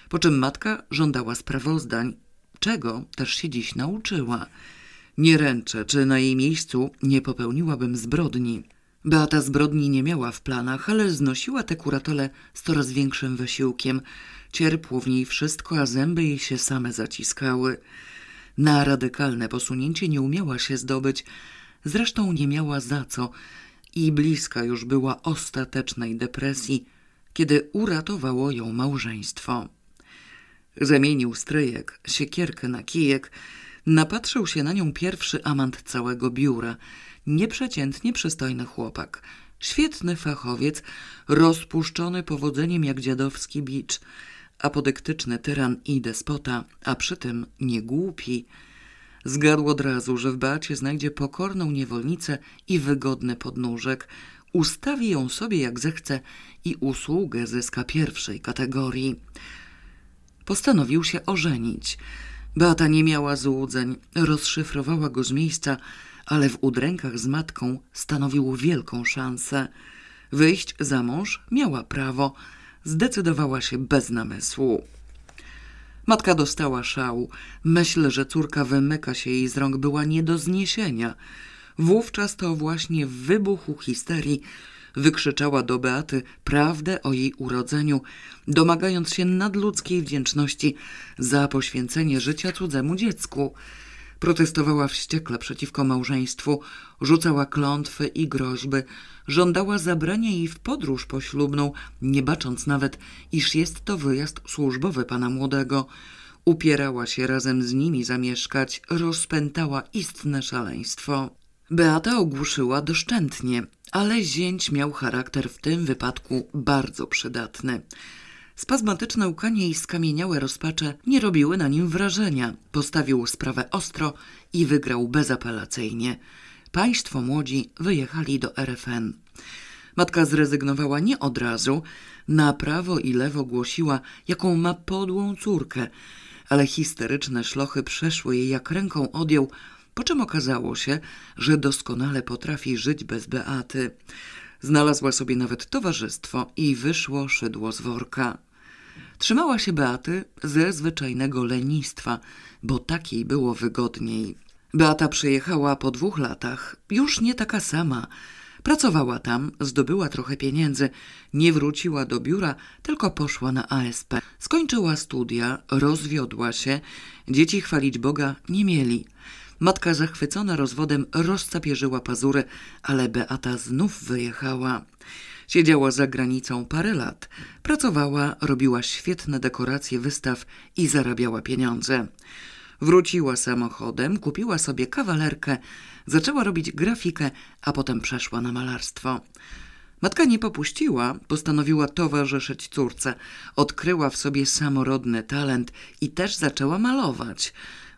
po czym matka żądała sprawozdań, czego też się dziś nauczyła. Nie ręczę, czy na jej miejscu nie popełniłabym zbrodni. Beata zbrodni nie miała w planach, ale znosiła te kuratole z coraz większym wysiłkiem. Cierpło w niej wszystko, a zęby jej się same zaciskały. Na radykalne posunięcie nie umiała się zdobyć, zresztą nie miała za co i bliska już była ostatecznej depresji, kiedy uratowało ją małżeństwo. Zamienił stryjek, siekierkę na kijek, napatrzył się na nią pierwszy amant całego biura – nieprzeciętnie przystojny chłopak. Świetny fachowiec, rozpuszczony powodzeniem jak dziadowski bicz, apodyktyczny tyran i despota, a przy tym nie głupi. Zgadł od razu, że w Beacie znajdzie pokorną niewolnicę i wygodny podnóżek, ustawi ją sobie jak zechce i usługę zyska pierwszej kategorii. Postanowił się ożenić. Beata nie miała złudzeń, rozszyfrowała go z miejsca, ale w udrękach z matką stanowił wielką szansę. Wyjść za mąż miała prawo, zdecydowała się bez namysłu. Matka dostała szału. Myśl, że córka wymyka się jej z rąk była nie do zniesienia. Wówczas to właśnie w wybuchu histerii wykrzyczała do Beaty prawdę o jej urodzeniu, domagając się nadludzkiej wdzięczności za poświęcenie życia cudzemu dziecku. Protestowała wściekle przeciwko małżeństwu, rzucała klątwy i groźby, żądała zabrania jej w podróż poślubną, nie bacząc nawet, iż jest to wyjazd służbowy pana młodego. Upierała się razem z nimi zamieszkać, rozpętała istne szaleństwo. Beata ogłuszyła doszczętnie, ale zięć miał charakter w tym wypadku bardzo przydatny. Spazmatyczne łkanie i skamieniałe rozpacze nie robiły na nim wrażenia. Postawił sprawę ostro i wygrał bezapelacyjnie. Państwo młodzi wyjechali do RFN. Matka zrezygnowała nie od razu. Na prawo i lewo głosiła, jaką ma podłą córkę. ale histeryczne szlochy przeszły jej jak ręką odjął, po czym okazało się, że doskonale potrafi żyć bez Beaty. Znalazła sobie nawet towarzystwo i wyszło szydło z worka. Trzymała się Beaty ze zwyczajnego lenistwa, bo takiej było wygodniej. Beata przyjechała po dwóch latach, już nie taka sama. Pracowała tam, zdobyła trochę pieniędzy, nie wróciła do biura, tylko poszła na ASP. Skończyła studia, rozwiodła się, dzieci chwalić Boga nie mieli. Matka zachwycona rozwodem rozcapierzyła pazury, ale Beata znów wyjechała. Siedziała za granicą parę lat. Pracowała, robiła świetne dekoracje wystaw i zarabiała pieniądze. Wróciła samochodem, kupiła sobie kawalerkę, zaczęła robić grafikę, a potem przeszła na malarstwo. Matka nie popuściła, postanowiła towarzyszyć córce. Odkryła w sobie samorodny talent i też zaczęła malować,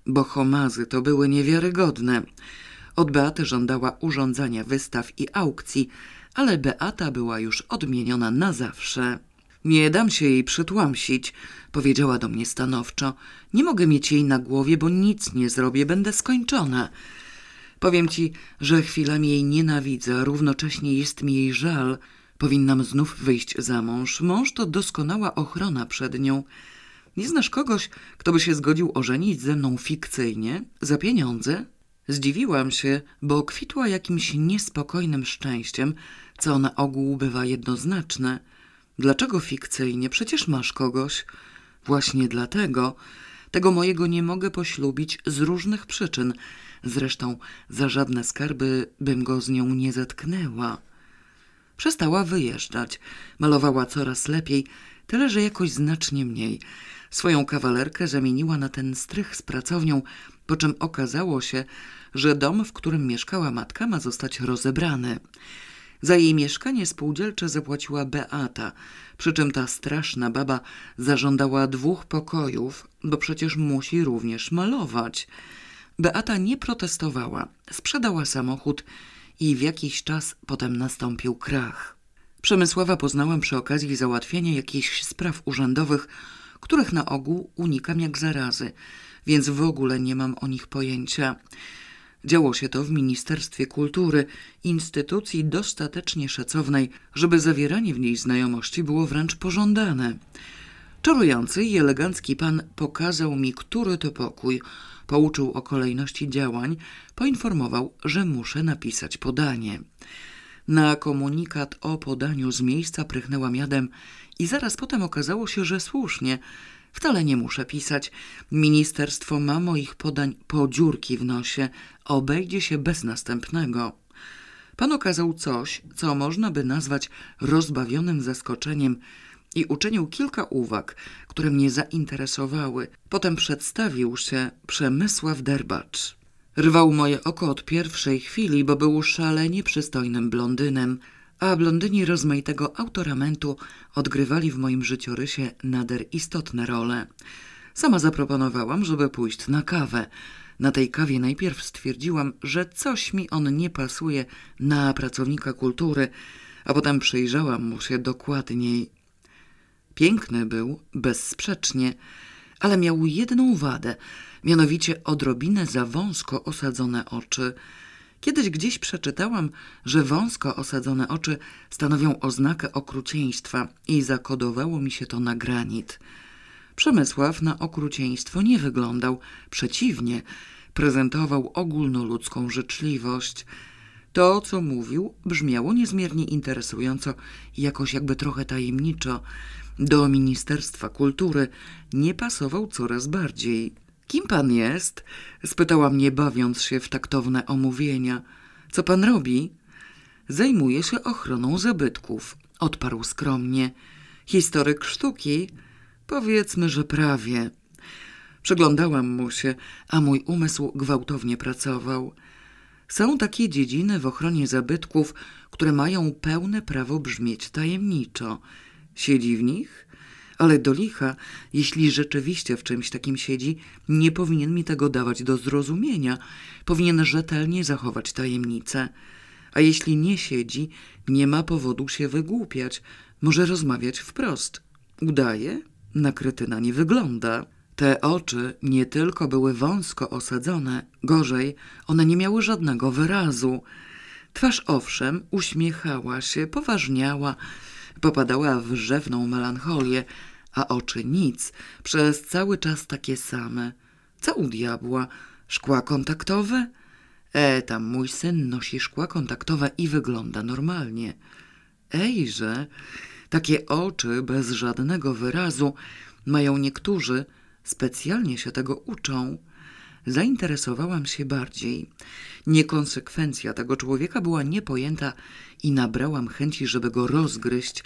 bo homazy to były niewiarygodne. Od Beaty żądała urządzania wystaw i aukcji, ale Beata była już odmieniona na zawsze. Nie dam się jej przytłamsić, powiedziała do mnie stanowczo. Nie mogę mieć jej na głowie, bo nic nie zrobię, będę skończona. Powiem ci, że chwilami jej nienawidzę, a równocześnie jest mi jej żal. Powinnam znów wyjść za mąż. Mąż to doskonała ochrona przed nią. Nie znasz kogoś, kto by się zgodził ożenić ze mną fikcyjnie, za pieniądze? Zdziwiłam się, bo kwitła jakimś niespokojnym szczęściem, co na ogół bywa jednoznaczne. Dlaczego fikcyjnie? Przecież masz kogoś. Właśnie dlatego tego mojego nie mogę poślubić z różnych przyczyn. Zresztą za żadne skarby bym go z nią nie zetknęła. Przestała wyjeżdżać. Malowała coraz lepiej, tyle że jakoś znacznie mniej. Swoją kawalerkę zamieniła na ten strych z pracownią, po czym okazało się, że dom, w którym mieszkała matka, ma zostać rozebrany. Za jej mieszkanie spółdzielcze zapłaciła Beata, przy czym ta straszna baba zażądała dwóch pokojów, bo przecież musi również malować. Beata nie protestowała, sprzedała samochód i w jakiś czas potem nastąpił krach. Przemysława poznałam przy okazji załatwienia jakichś spraw urzędowych, których na ogół unikam jak zarazy, więc w ogóle nie mam o nich pojęcia. Działo się to w Ministerstwie Kultury, instytucji dostatecznie szacownej, żeby zawieranie w niej znajomości było wręcz pożądane. Czarujący i elegancki pan pokazał mi, który to pokój, pouczył o kolejności działań, poinformował, że muszę napisać podanie. Na komunikat o podaniu z miejsca prychnęłam jadem i zaraz potem okazało się, że słusznie – Wcale nie muszę pisać. Ministerstwo ma moich podań po dziurki w nosie. Obejdzie się bez następnego. Pan okazał coś, co można by nazwać rozbawionym zaskoczeniem i uczynił kilka uwag, które mnie zainteresowały. Potem przedstawił się Przemysław Derbacz. Rwał moje oko od pierwszej chwili, bo był szalenie przystojnym blondynem – a blondyni rozmaitego autoramentu odgrywali w moim życiorysie nader istotne role. Sama zaproponowałam, żeby pójść na kawę. Na tej kawie najpierw stwierdziłam, że coś mi on nie pasuje na pracownika kultury, a potem przyjrzałam mu się dokładniej. Piękny był, bezsprzecznie, ale miał jedną wadę, mianowicie odrobinę za wąsko osadzone oczy – Kiedyś gdzieś przeczytałam, że wąsko osadzone oczy stanowią oznakę okrucieństwa i zakodowało mi się to na granit. Przemysław na okrucieństwo nie wyglądał, przeciwnie, prezentował ogólnoludzką życzliwość. To, co mówił, brzmiało niezmiernie interesująco jakoś jakby trochę tajemniczo. Do Ministerstwa Kultury nie pasował coraz bardziej. Kim pan jest? spytała mnie, bawiąc się w taktowne omówienia. Co pan robi? Zajmuję się ochroną zabytków, odparł skromnie. Historyk sztuki? Powiedzmy, że prawie. Przyglądałam mu się, a mój umysł gwałtownie pracował. Są takie dziedziny w ochronie zabytków, które mają pełne prawo brzmieć tajemniczo. Siedzi w nich ale do licha, jeśli rzeczywiście w czymś takim siedzi, nie powinien mi tego dawać do zrozumienia. Powinien rzetelnie zachować tajemnicę. A jeśli nie siedzi, nie ma powodu się wygłupiać. Może rozmawiać wprost. Udaje? Na nie wygląda. Te oczy nie tylko były wąsko osadzone, gorzej, one nie miały żadnego wyrazu. Twarz owszem uśmiechała się, poważniała, popadała w rzewną melancholię, a oczy nic, przez cały czas takie same. Co u diabła? Szkła kontaktowe? E, tam mój syn nosi szkła kontaktowe i wygląda normalnie. Ejże, takie oczy bez żadnego wyrazu mają niektórzy, specjalnie się tego uczą. Zainteresowałam się bardziej. Niekonsekwencja tego człowieka była niepojęta i nabrałam chęci, żeby go rozgryźć.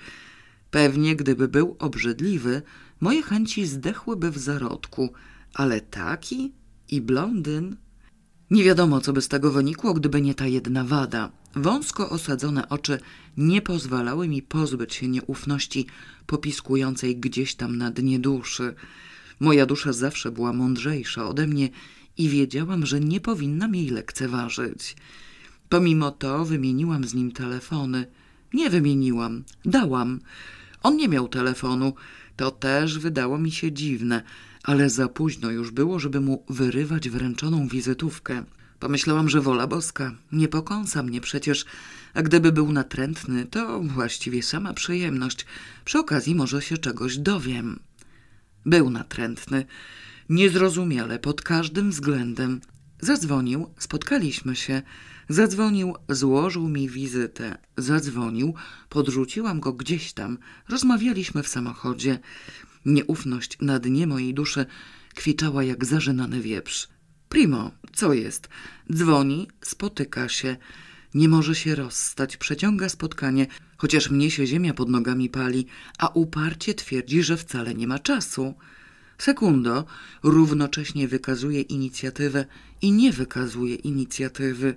Pewnie gdyby był obrzydliwy, moje chęci zdechłyby w zarodku, ale taki i blondyn... Nie wiadomo, co by z tego wynikło, gdyby nie ta jedna wada. Wąsko osadzone oczy nie pozwalały mi pozbyć się nieufności popiskującej gdzieś tam na dnie duszy. Moja dusza zawsze była mądrzejsza ode mnie i wiedziałam, że nie powinnam jej lekceważyć. Pomimo to wymieniłam z nim telefony. Nie wymieniłam, dałam. On nie miał telefonu. To też wydało mi się dziwne, ale za późno już było, żeby mu wyrywać wręczoną wizytówkę. Pomyślałam, że wola boska nie pokąsa mnie przecież, a gdyby był natrętny, to właściwie sama przyjemność. Przy okazji może się czegoś dowiem. Był natrętny, niezrozumiale pod każdym względem. Zadzwonił, spotkaliśmy się. Zadzwonił, złożył mi wizytę. Zadzwonił, podrzuciłam go gdzieś tam. Rozmawialiśmy w samochodzie. Nieufność na dnie mojej duszy kwiczała jak zażynany wieprz. Primo, co jest? Dzwoni, spotyka się. Nie może się rozstać, przeciąga spotkanie, chociaż mnie się ziemia pod nogami pali, a uparcie twierdzi, że wcale nie ma czasu. Sekundo, równocześnie wykazuje inicjatywę i nie wykazuje inicjatywy.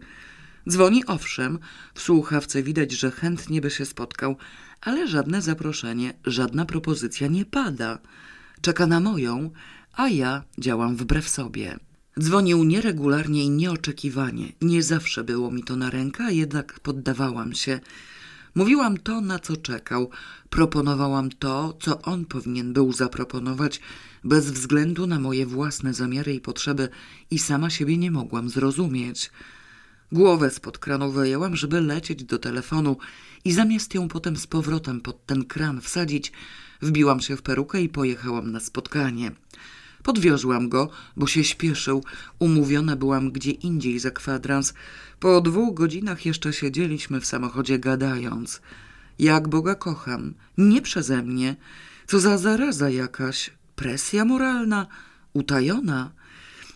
Dzwoni owszem, w słuchawce widać, że chętnie by się spotkał, ale żadne zaproszenie, żadna propozycja nie pada. Czeka na moją, a ja działam wbrew sobie. Dzwonił nieregularnie i nieoczekiwanie. Nie zawsze było mi to na rękę, a jednak poddawałam się. Mówiłam to, na co czekał. Proponowałam to, co on powinien był zaproponować, bez względu na moje własne zamiary i potrzeby i sama siebie nie mogłam zrozumieć. Głowę spod kranu wyjęłam, żeby lecieć do telefonu i zamiast ją potem z powrotem pod ten kran wsadzić, wbiłam się w perukę i pojechałam na spotkanie. Podwiozłam go, bo się śpieszył. Umówiona byłam gdzie indziej za kwadrans. Po dwóch godzinach jeszcze siedzieliśmy w samochodzie gadając. Jak Boga kocham. Nie przeze mnie. Co za zaraza jakaś. Presja moralna. Utajona.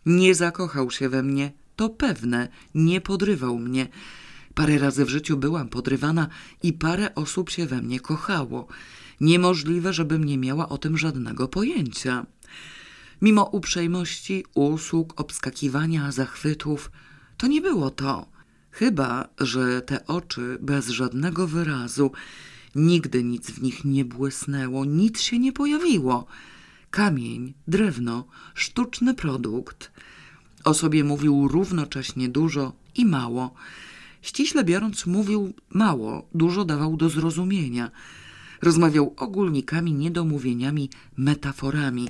Nie zakochał się we mnie. To pewne. Nie podrywał mnie. Parę razy w życiu byłam podrywana i parę osób się we mnie kochało. Niemożliwe, żebym nie miała o tym żadnego pojęcia. Mimo uprzejmości, usług, obskakiwania, zachwytów, to nie było to. Chyba, że te oczy bez żadnego wyrazu, nigdy nic w nich nie błysnęło, nic się nie pojawiło. Kamień, drewno, sztuczny produkt. O sobie mówił równocześnie dużo i mało. Ściśle biorąc, mówił mało, dużo dawał do zrozumienia. Rozmawiał ogólnikami, niedomówieniami, metaforami.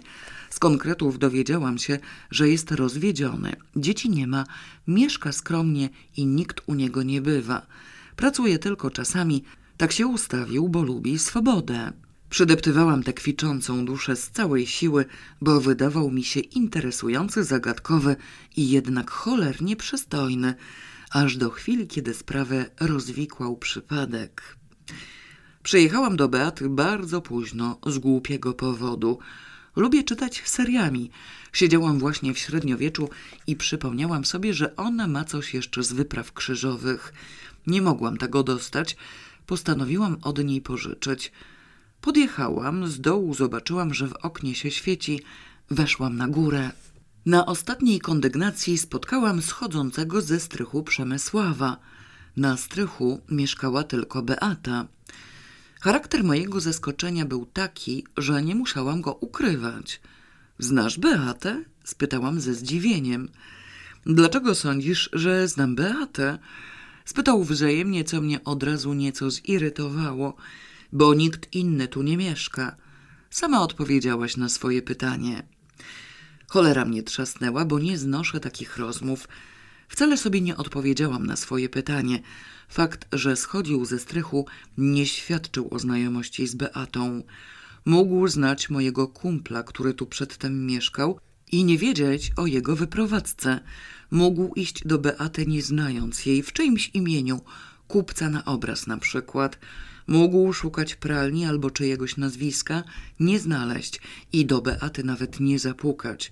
Z konkretów dowiedziałam się, że jest rozwiedziony. Dzieci nie ma, mieszka skromnie i nikt u niego nie bywa. Pracuje tylko czasami, tak się ustawił, bo lubi swobodę. Przydeptywałam tę kwiczącą duszę z całej siły, bo wydawał mi się interesujący, zagadkowy i jednak cholernie przystojny, aż do chwili, kiedy sprawę rozwikłał przypadek. Przyjechałam do Beaty bardzo późno, z głupiego powodu. Lubię czytać seriami. Siedziałam właśnie w średniowieczu i przypomniałam sobie, że ona ma coś jeszcze z wypraw krzyżowych. Nie mogłam tego dostać. Postanowiłam od niej pożyczyć. Podjechałam, z dołu zobaczyłam, że w oknie się świeci. Weszłam na górę. Na ostatniej kondygnacji spotkałam schodzącego ze strychu Przemysława. Na strychu mieszkała tylko Beata. Charakter mojego zaskoczenia był taki, że nie musiałam go ukrywać. Znasz Beatę? spytałam ze zdziwieniem. Dlaczego sądzisz, że znam Beatę? Spytał wzajemnie, co mnie od razu nieco zirytowało, bo nikt inny tu nie mieszka. Sama odpowiedziałaś na swoje pytanie. Cholera mnie trzasnęła, bo nie znoszę takich rozmów. Wcale sobie nie odpowiedziałam na swoje pytanie. Fakt, że schodził ze strychu, nie świadczył o znajomości z Beatą. Mógł znać mojego kumpla, który tu przedtem mieszkał i nie wiedzieć o jego wyprowadzce. Mógł iść do Beaty nie znając jej w czyimś imieniu, kupca na obraz na przykład. Mógł szukać pralni albo czyjegoś nazwiska, nie znaleźć i do Beaty nawet nie zapukać.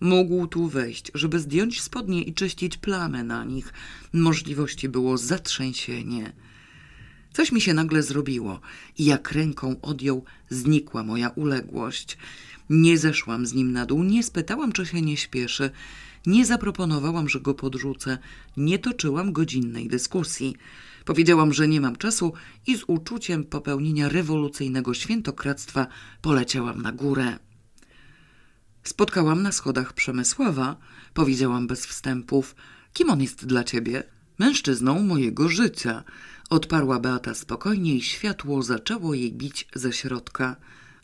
Mógł tu wejść, żeby zdjąć spodnie i czyścić plamy na nich. Możliwości było zatrzęsienie. Coś mi się nagle zrobiło i jak ręką odjął, znikła moja uległość. Nie zeszłam z nim na dół, nie spytałam, czy się nie śpieszy, nie zaproponowałam, że go podrzucę, nie toczyłam godzinnej dyskusji. Powiedziałam, że nie mam czasu i z uczuciem popełnienia rewolucyjnego świętokradztwa poleciałam na górę. Spotkałam na schodach Przemysława, powiedziałam bez wstępów. Kim on jest dla ciebie? Mężczyzną mojego życia. Odparła Beata spokojnie i światło zaczęło jej bić ze środka.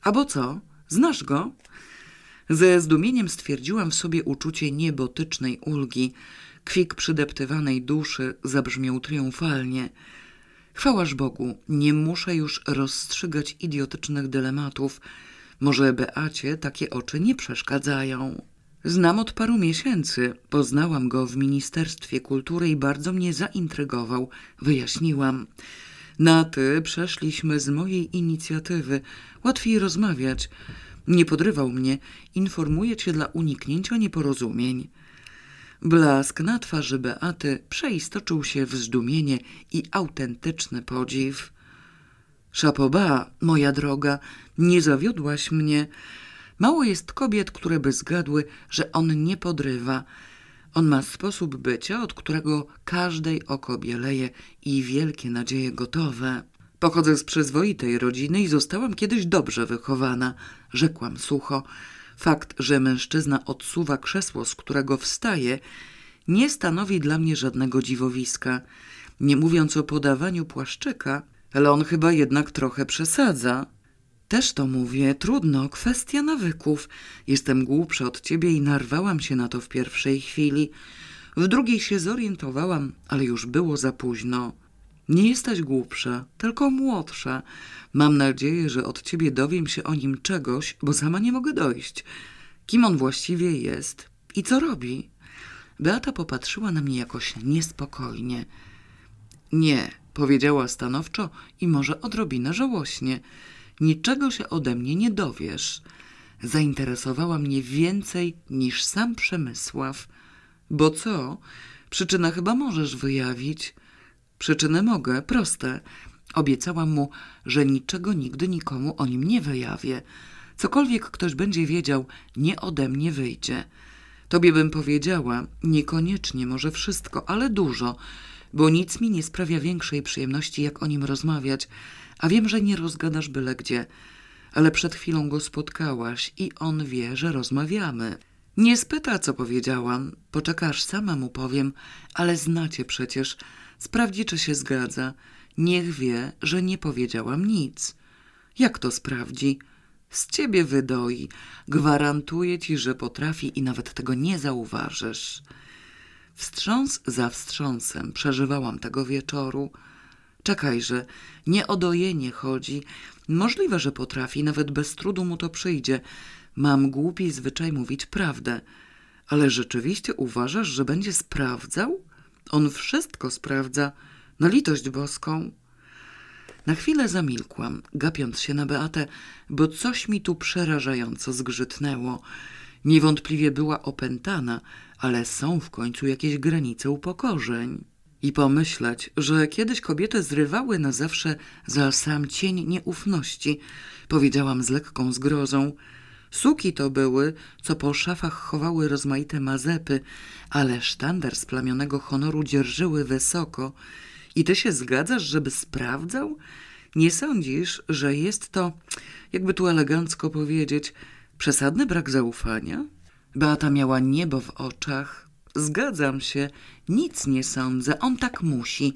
A bo co? Znasz go? Ze zdumieniem stwierdziłam w sobie uczucie niebotycznej ulgi. Kwik przydeptywanej duszy zabrzmiał triumfalnie. Chwałaż Bogu, nie muszę już rozstrzygać idiotycznych dylematów. Może Beacie takie oczy nie przeszkadzają. Znam od paru miesięcy. Poznałam go w Ministerstwie Kultury i bardzo mnie zaintrygował. Wyjaśniłam. Na ty przeszliśmy z mojej inicjatywy. Łatwiej rozmawiać. Nie podrywał mnie. Informuję cię dla uniknięcia nieporozumień. Blask na twarzy Beaty przeistoczył się w zdumienie i autentyczny podziw. Szapoba, moja droga, nie zawiodłaś mnie. Mało jest kobiet, które by zgadły, że on nie podrywa. On ma sposób bycia, od którego każdej oko bieleje i wielkie nadzieje gotowe. Pochodzę z przyzwoitej rodziny i zostałam kiedyś dobrze wychowana, rzekłam sucho. Fakt, że mężczyzna odsuwa krzesło, z którego wstaje, nie stanowi dla mnie żadnego dziwowiska. Nie mówiąc o podawaniu płaszczyka, ale on chyba jednak trochę przesadza. Też to mówię, trudno, kwestia nawyków. Jestem głupsza od ciebie i narwałam się na to w pierwszej chwili. W drugiej się zorientowałam, ale już było za późno. Nie jesteś głupsza, tylko młodsza. Mam nadzieję, że od ciebie dowiem się o nim czegoś, bo sama nie mogę dojść. Kim on właściwie jest i co robi? Beata popatrzyła na mnie jakoś niespokojnie. Nie, powiedziała stanowczo i może odrobinę żałośnie. Niczego się ode mnie nie dowiesz. Zainteresowała mnie więcej niż sam Przemysław. Bo co? Przyczynę chyba możesz wyjawić. Przyczynę mogę, proste. Obiecałam mu, że niczego nigdy nikomu o nim nie wyjawię. Cokolwiek ktoś będzie wiedział, nie ode mnie wyjdzie. Tobie bym powiedziała, niekoniecznie może wszystko, ale dużo, bo nic mi nie sprawia większej przyjemności, jak o nim rozmawiać, a wiem, że nie rozgadasz byle gdzie. Ale przed chwilą go spotkałaś i on wie, że rozmawiamy. Nie spyta, co powiedziałam. Poczekasz, sama mu powiem, ale znacie przecież. Sprawdzi, czy się zgadza. Niech wie, że nie powiedziałam nic. Jak to sprawdzi? Z ciebie wydoi. Gwarantuję ci, że potrafi i nawet tego nie zauważysz. Wstrząs za wstrząsem przeżywałam tego wieczoru. Czekajże, nie o dojenie chodzi. Możliwe, że potrafi, nawet bez trudu mu to przyjdzie. Mam głupi zwyczaj mówić prawdę. Ale rzeczywiście uważasz, że będzie sprawdzał? On wszystko sprawdza. Na litość boską. Na chwilę zamilkłam, gapiąc się na Beatę, bo coś mi tu przerażająco zgrzytnęło. Niewątpliwie była opętana, ale są w końcu jakieś granice upokorzeń. I pomyśleć, że kiedyś kobiety zrywały na zawsze za sam cień nieufności, powiedziałam z lekką zgrozą. Suki to były, co po szafach chowały rozmaite mazepy, ale sztandar splamionego honoru dzierżyły wysoko. I ty się zgadzasz, żeby sprawdzał? Nie sądzisz, że jest to, jakby tu elegancko powiedzieć, przesadny brak zaufania? Beata miała niebo w oczach. Zgadzam się, nic nie sądzę, on tak musi.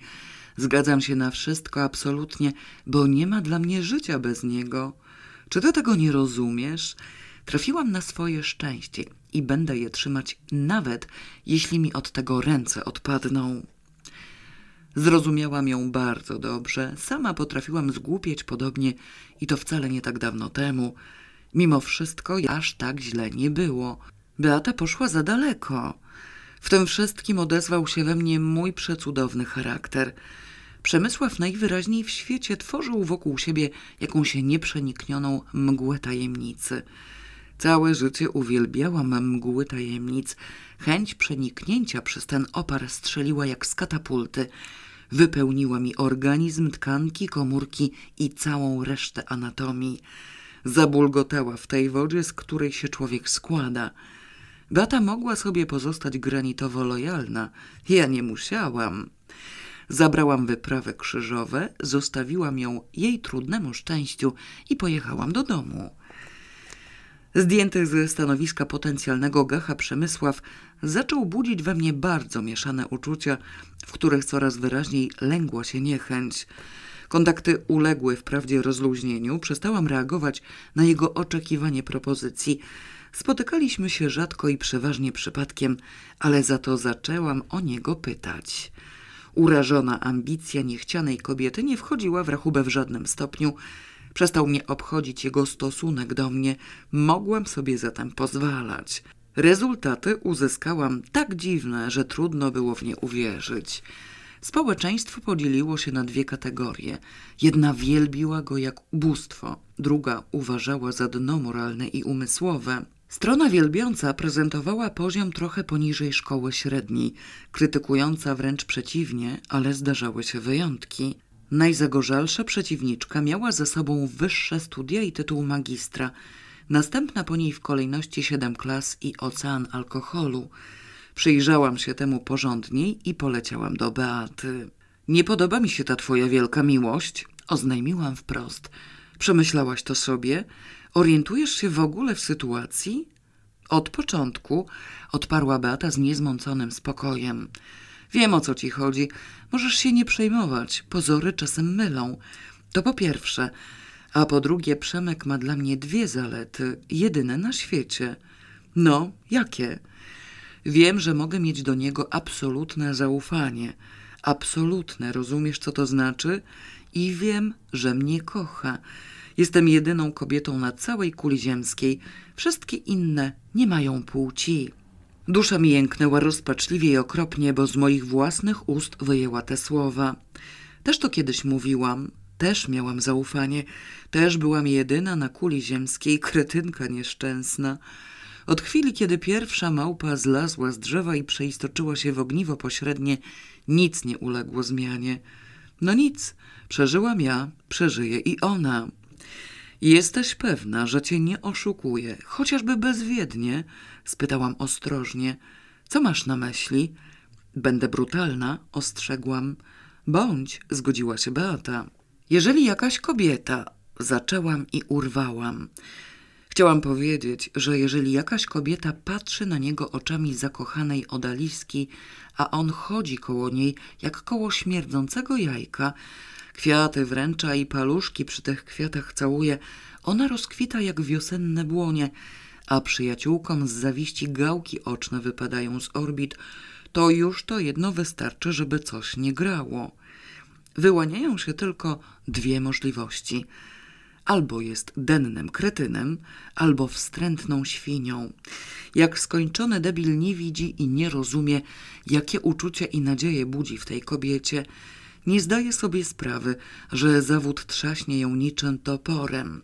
Zgadzam się na wszystko absolutnie, bo nie ma dla mnie życia bez niego. Czy ty tego nie rozumiesz? Trafiłam na swoje szczęście. i będę je trzymać nawet, jeśli mi od tego ręce odpadną. Zrozumiałam ją bardzo dobrze, sama potrafiłam zgłupieć podobnie i to wcale nie tak dawno temu. Mimo wszystko aż tak źle nie było. Beata poszła za daleko. W tym wszystkim odezwał się we mnie mój przecudowny charakter. Przemysław najwyraźniej w świecie tworzył wokół siebie jakąś nieprzeniknioną mgłę tajemnicy. Całe życie uwielbiałam mgły tajemnic. Chęć przeniknięcia przez ten opar strzeliła jak z katapulty. Wypełniła mi organizm, tkanki, komórki i całą resztę anatomii. Zabulgotała w tej wodzie, z której się człowiek składa. Beata mogła sobie pozostać granitowo lojalna. Ja nie musiałam. Zabrałam wyprawę krzyżowe, zostawiłam ją jej trudnemu szczęściu i pojechałam do domu. Zdjęty ze stanowiska potencjalnego gacha Przemysław zaczął budzić we mnie bardzo mieszane uczucia, w których coraz wyraźniej lęgła się niechęć. Kontakty uległy wprawdzie rozluźnieniu, przestałam reagować na jego oczekiwanie propozycji. Spotykaliśmy się rzadko i przeważnie przypadkiem, ale za to zaczęłam o niego pytać. Urażona ambicja niechcianej kobiety nie wchodziła w rachubę w żadnym stopniu. Przestał mnie obchodzić jego stosunek do mnie. Mogłam sobie zatem pozwalać. Rezultaty uzyskałam tak dziwne, że trudno było w nie uwierzyć. Społeczeństwo podzieliło się na dwie kategorie. Jedna wielbiła go jak ubóstwo, druga uważała za dno moralne i umysłowe. Strona wielbiąca prezentowała poziom trochę poniżej szkoły średniej, krytykująca wręcz przeciwnie, ale zdarzały się wyjątki. Najzagorzalsza przeciwniczka miała ze sobą wyższe studia i tytuł magistra, następna po niej w kolejności siedem klas i ocean alkoholu. Przyjrzałam się temu porządniej i poleciałam do Beaty. Nie podoba mi się ta twoja wielka miłość, oznajmiłam wprost. Przemyślałaś to sobie? Orientujesz się w ogóle w sytuacji? Od początku, odparła Beata z niezmąconym spokojem. Wiem o co ci chodzi. Możesz się nie przejmować. Pozory czasem mylą. To po pierwsze. A po drugie, Przemek ma dla mnie dwie zalety, jedyne na świecie. No, jakie? Wiem, że mogę mieć do niego absolutne zaufanie. Absolutne, rozumiesz co to znaczy? I wiem, że mnie kocha. Jestem jedyną kobietą na całej kuli ziemskiej. Wszystkie inne nie mają płci. Dusza mi jęknęła rozpaczliwie i okropnie, bo z moich własnych ust wyjęła te słowa. Też to kiedyś mówiłam, też miałam zaufanie, też byłam jedyna na kuli ziemskiej, kretynka nieszczęsna. Od chwili, kiedy pierwsza małpa zlazła z drzewa i przeistoczyła się w ogniwo pośrednie, nic nie uległo zmianie. No nic, przeżyłam ja, przeżyje i ona. Jesteś pewna, że cię nie oszukuje, chociażby bezwiednie? Spytałam ostrożnie. Co masz na myśli? Będę brutalna, ostrzegłam. Bądź, zgodziła się Beata. Jeżeli jakaś kobieta, zaczęłam i urwałam. Chciałam powiedzieć, że jeżeli jakaś kobieta patrzy na niego oczami zakochanej odaliski, a on chodzi koło niej jak koło śmierdzącego jajka, kwiaty wręcza i paluszki przy tych kwiatach całuje, ona rozkwita jak wiosenne błonie, a przyjaciółkom z zawiści gałki oczne wypadają z orbit, to już to jedno wystarczy, żeby coś nie grało. Wyłaniają się tylko dwie możliwości – albo jest dennym kretynem, albo wstrętną świnią. Jak skończony debil nie widzi i nie rozumie, jakie uczucia i nadzieje budzi w tej kobiecie, nie zdaje sobie sprawy, że zawód trzaśnie ją niczym toporem.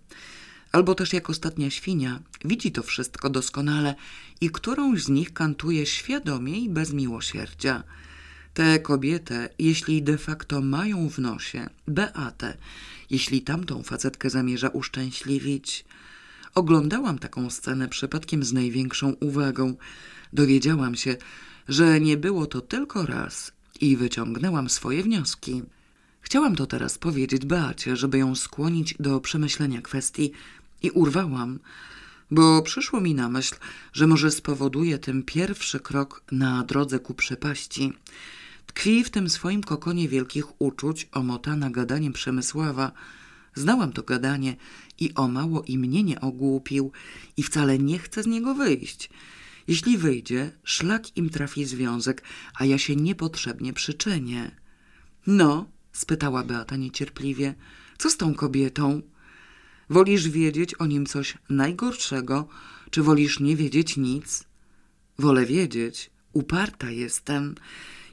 Albo też jak ostatnia świnia, widzi to wszystko doskonale i którąś z nich kantuje świadomie i bez miłosierdzia. Tę kobietę, jeśli de facto mają w nosie, Beatę, jeśli tamtą facetkę zamierza uszczęśliwić. Oglądałam taką scenę przypadkiem z największą uwagą. Dowiedziałam się, że nie było to tylko raz i wyciągnęłam swoje wnioski. Chciałam to teraz powiedzieć Beacie, żeby ją skłonić do przemyślenia kwestii i urwałam, bo przyszło mi na myśl, że może spowoduje tym pierwszy krok na drodze ku przepaści. Tkwi w tym swoim kokonie wielkich uczuć, omotana gadaniem Przemysława. Znałam to gadanie i o mało i mnie nie ogłupił i wcale nie chcę z niego wyjść. Jeśli wyjdzie, szlak im trafi związek, a ja się niepotrzebnie przyczynię. No, spytała Beata niecierpliwie, co z tą kobietą? Wolisz wiedzieć o nim coś najgorszego, czy wolisz nie wiedzieć nic? Wolę wiedzieć. Uparta jestem.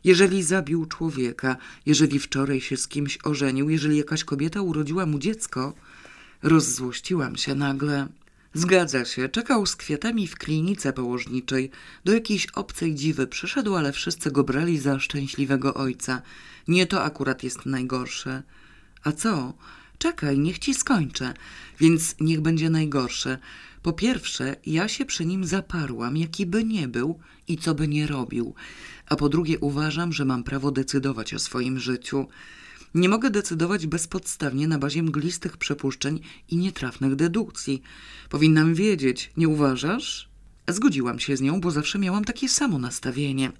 Jeżeli zabił człowieka, jeżeli wczoraj się z kimś ożenił, jeżeli jakaś kobieta urodziła mu dziecko, rozzłościłam się nagle. Zgadza się, czekał z kwiatami w klinice położniczej. Do jakiejś obcej dziwy przyszedł, ale wszyscy go brali za szczęśliwego ojca. Nie to akurat jest najgorsze. A co? Czekaj, niech ci skończę. Więc niech będzie najgorsze. Po pierwsze, ja się przy nim zaparłam, jaki by nie był i co by nie robił. A po drugie, uważam, że mam prawo decydować o swoim życiu. Nie mogę decydować bezpodstawnie na bazie mglistych przypuszczeń i nietrafnych dedukcji. Powinnam wiedzieć, nie uważasz? Zgodziłam się z nią, bo zawsze miałam takie samo nastawienie.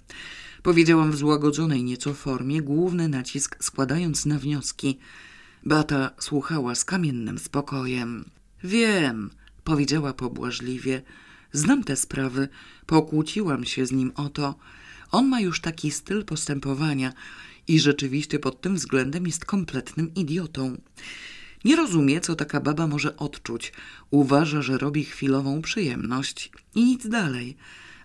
Powiedziałam w złagodzonej nieco formie, główny nacisk składając na wnioski. Beata słuchała z kamiennym spokojem. Wiem, powiedziała pobłażliwie. Znam te sprawy, pokłóciłam się z nim o to. On ma już taki styl postępowania i rzeczywiście pod tym względem jest kompletnym idiotą. Nie rozumie, co taka baba może odczuć. Uważa, że robi chwilową przyjemność i nic dalej.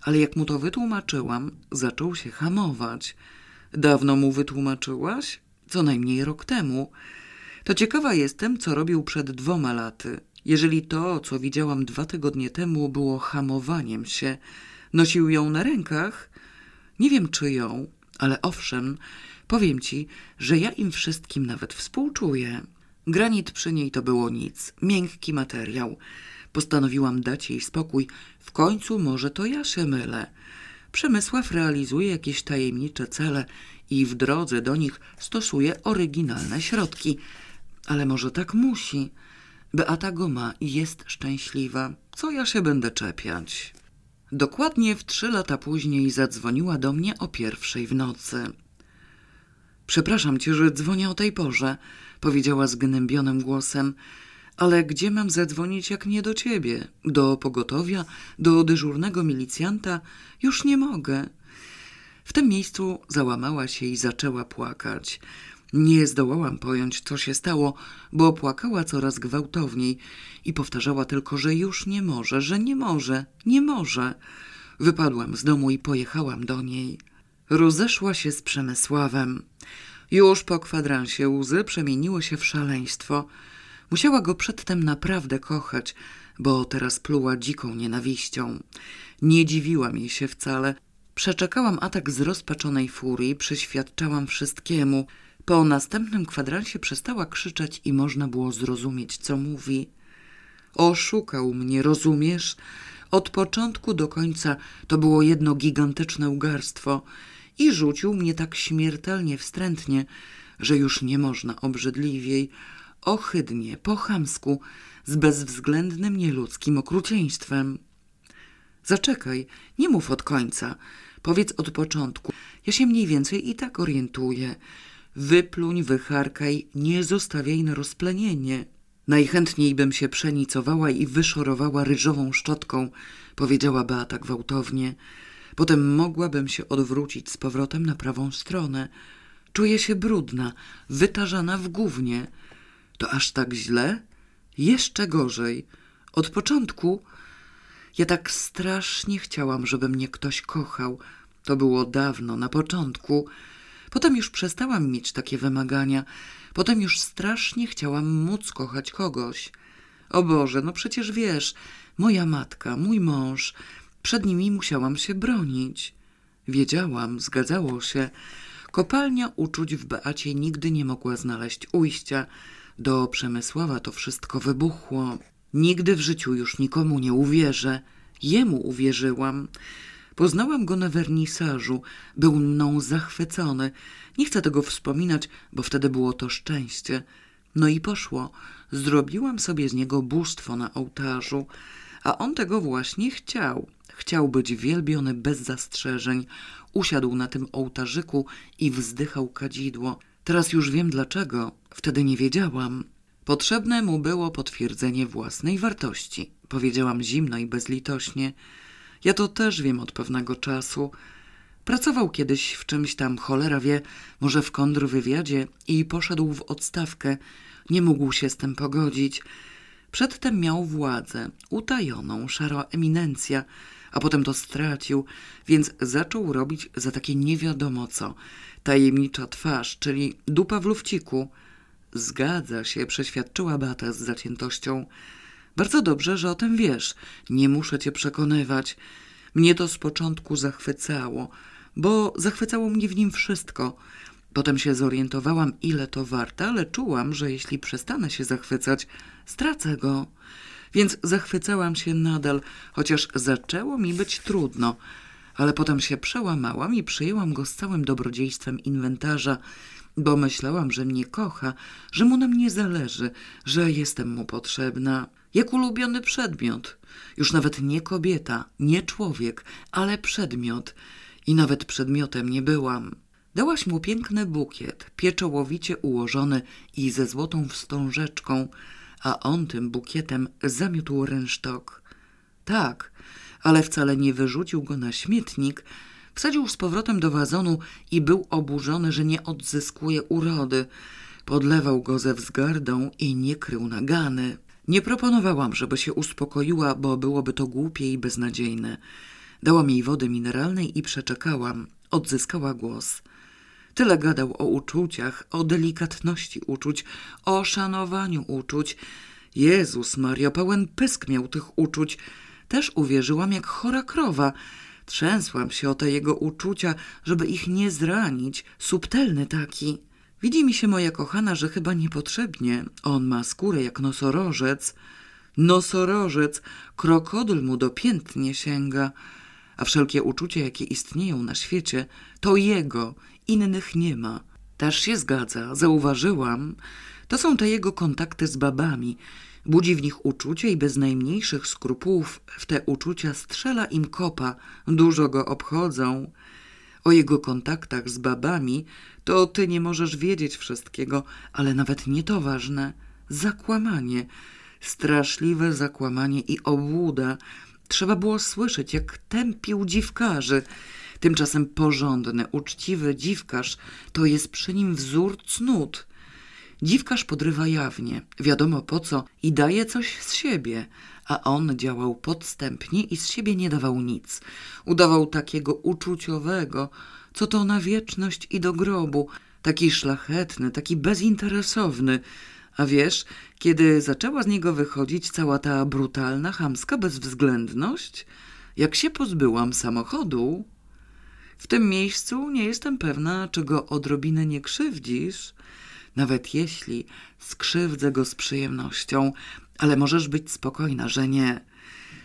Ale jak mu to wytłumaczyłam, zaczął się hamować. Dawno mu wytłumaczyłaś? Co najmniej rok temu. To ciekawa jestem, co robił przed dwoma laty. Jeżeli to, co widziałam dwa tygodnie temu, było hamowaniem się, nosił ją na rękach? Nie wiem, czy ją, ale owszem, powiem ci, że ja im wszystkim nawet współczuję. Granit przy niej to było nic, miękki materiał. Postanowiłam dać jej spokój. W końcu może to ja się mylę. Przemysław realizuje jakieś tajemnicze cele i w drodze do nich stosuje oryginalne środki. Ale może tak musi. Beata go ma i jest szczęśliwa. Co ja się będę czepiać? Dokładnie w trzy lata później zadzwoniła do mnie o pierwszej w nocy. Przepraszam cię, że dzwonię o tej porze, powiedziała zgnębionym głosem. Ale gdzie mam zadzwonić, jak nie do ciebie? Do pogotowia? Do dyżurnego milicjanta? Już nie mogę. W tym miejscu załamała się i zaczęła płakać. Nie zdołałam pojąć, co się stało, bo płakała coraz gwałtowniej i powtarzała tylko, że już nie może, że nie może, nie może. Wypadłam z domu i pojechałam do niej. Rozeszła się z Przemysławem. Już po kwadransie łzy przemieniły się w szaleństwo. Musiała go przedtem naprawdę kochać, bo teraz pluła dziką nienawiścią. Nie dziwiła mi się wcale. Przeczekałam atak zrozpaczonej furii, przyświadczałam wszystkiemu – po następnym kwadransie przestała krzyczeć i można było zrozumieć, co mówi. Oszukał mnie, rozumiesz? Od początku do końca to było jedno gigantyczne ugarstwo i rzucił mnie tak śmiertelnie wstrętnie, że już nie można obrzydliwiej, ohydnie, po chamsku, z bezwzględnym nieludzkim okrucieństwem. Zaczekaj, nie mów od końca, powiedz od początku. Ja się mniej więcej i tak orientuję. Wypluń, wycharkaj, nie zostawiaj na rozplenienie. Najchętniej bym się przenicowała i wyszorowała ryżową szczotką, powiedziała Beata gwałtownie. Potem mogłabym się odwrócić z powrotem na prawą stronę. Czuję się brudna, wytarzana w gównie. To aż tak źle? Jeszcze gorzej. Od początku ja tak strasznie chciałam, żeby mnie ktoś kochał. To było dawno, na początku. Potem już przestałam mieć takie wymagania. Potem już strasznie chciałam móc kochać kogoś. O Boże, no przecież wiesz, moja matka, mój mąż, przed nimi musiałam się bronić. Wiedziałam, zgadzało się. Kopalnia uczuć w Beacie nigdy nie mogła znaleźć ujścia. Do Przemysława to wszystko wybuchło. Nigdy w życiu już nikomu nie uwierzę. Jemu uwierzyłam. Poznałam go na wernisażu. Był mną zachwycony. Nie chcę tego wspominać, bo wtedy było to szczęście. No i poszło. Zrobiłam sobie z niego bóstwo na ołtarzu, a on tego właśnie chciał. Chciał być wielbiony bez zastrzeżeń. Usiadł na tym ołtarzyku i wzdychał kadzidło. Teraz już wiem dlaczego. Wtedy nie wiedziałam. Potrzebne mu było potwierdzenie własnej wartości. Powiedziałam zimno i bezlitośnie. Ja to też wiem od pewnego czasu. Pracował kiedyś w czymś tam, cholera wie, może w kontrwywiadzie i poszedł w odstawkę. Nie mógł się z tym pogodzić. Przedtem miał władzę, utajoną, szara eminencja, a potem to stracił, więc zaczął robić za takie nie wiadomo co. Tajemnicza twarz, czyli dupa w lufciku. Zgadza się, przeświadczyła Bata z zaciętością. Bardzo dobrze, że o tym wiesz. Nie muszę cię przekonywać. Mnie to z początku zachwycało, bo zachwycało mnie w nim wszystko. Potem się zorientowałam, ile to warte, ale czułam, że jeśli przestanę się zachwycać, stracę go. Więc zachwycałam się nadal, chociaż zaczęło mi być trudno. Ale potem się przełamałam i przyjęłam go z całym dobrodziejstwem inwentarza, bo myślałam, że mnie kocha, że mu na mnie zależy, że jestem mu potrzebna. Jak ulubiony przedmiot. Już nawet nie kobieta, nie człowiek, ale przedmiot. I nawet przedmiotem nie byłam. Dałaś mu piękny bukiet, pieczołowicie ułożony i ze złotą wstążeczką, a on tym bukietem zamiótł rynsztok. Tak, ale wcale nie wyrzucił go na śmietnik, wsadził z powrotem do wazonu i był oburzony, że nie odzyskuje urody. Podlewał go ze wzgardą i nie krył nagany. Nie proponowałam, żeby się uspokoiła, bo byłoby to głupie i beznadziejne. Dałam jej wody mineralnej i przeczekałam. Odzyskała głos. Tyle gadał o uczuciach, o delikatności uczuć, o szanowaniu uczuć. Jezus Mario, pełen pysk miał tych uczuć. Też uwierzyłam jak chora krowa. Trzęsłam się o te jego uczucia, żeby ich nie zranić. Subtelny taki. Widzi mi się moja kochana, że chyba niepotrzebnie. On ma skórę jak nosorożec. Nosorożec, krokodyl mu do pięt nie sięga. A wszelkie uczucia, jakie istnieją na świecie, to jego, innych nie ma. Też się zgadza, zauważyłam. To są te jego kontakty z babami. Budzi w nich uczucia i bez najmniejszych skrupułów w te uczucia strzela im kopa, dużo go obchodzą. O jego kontaktach z babami to ty nie możesz wiedzieć wszystkiego, ale nawet nie to ważne. Zakłamanie, straszliwe zakłamanie i obłuda. Trzeba było słyszeć, jak tępił dziwkarzy. Tymczasem porządny, uczciwy dziwkarz to jest przy nim wzór cnót. Dziwkarz podrywa jawnie, wiadomo po co, i daje coś z siebie, a on działał podstępnie i z siebie nie dawał nic. Udawał takiego uczuciowego, co to na wieczność i do grobu, taki szlachetny, taki bezinteresowny. A wiesz, kiedy zaczęła z niego wychodzić cała ta brutalna, chamska bezwzględność, jak się pozbyłam samochodu, w tym miejscu nie jestem pewna, czy go odrobinę nie krzywdzisz, nawet jeśli skrzywdzę go z przyjemnością, ale możesz być spokojna, że nie.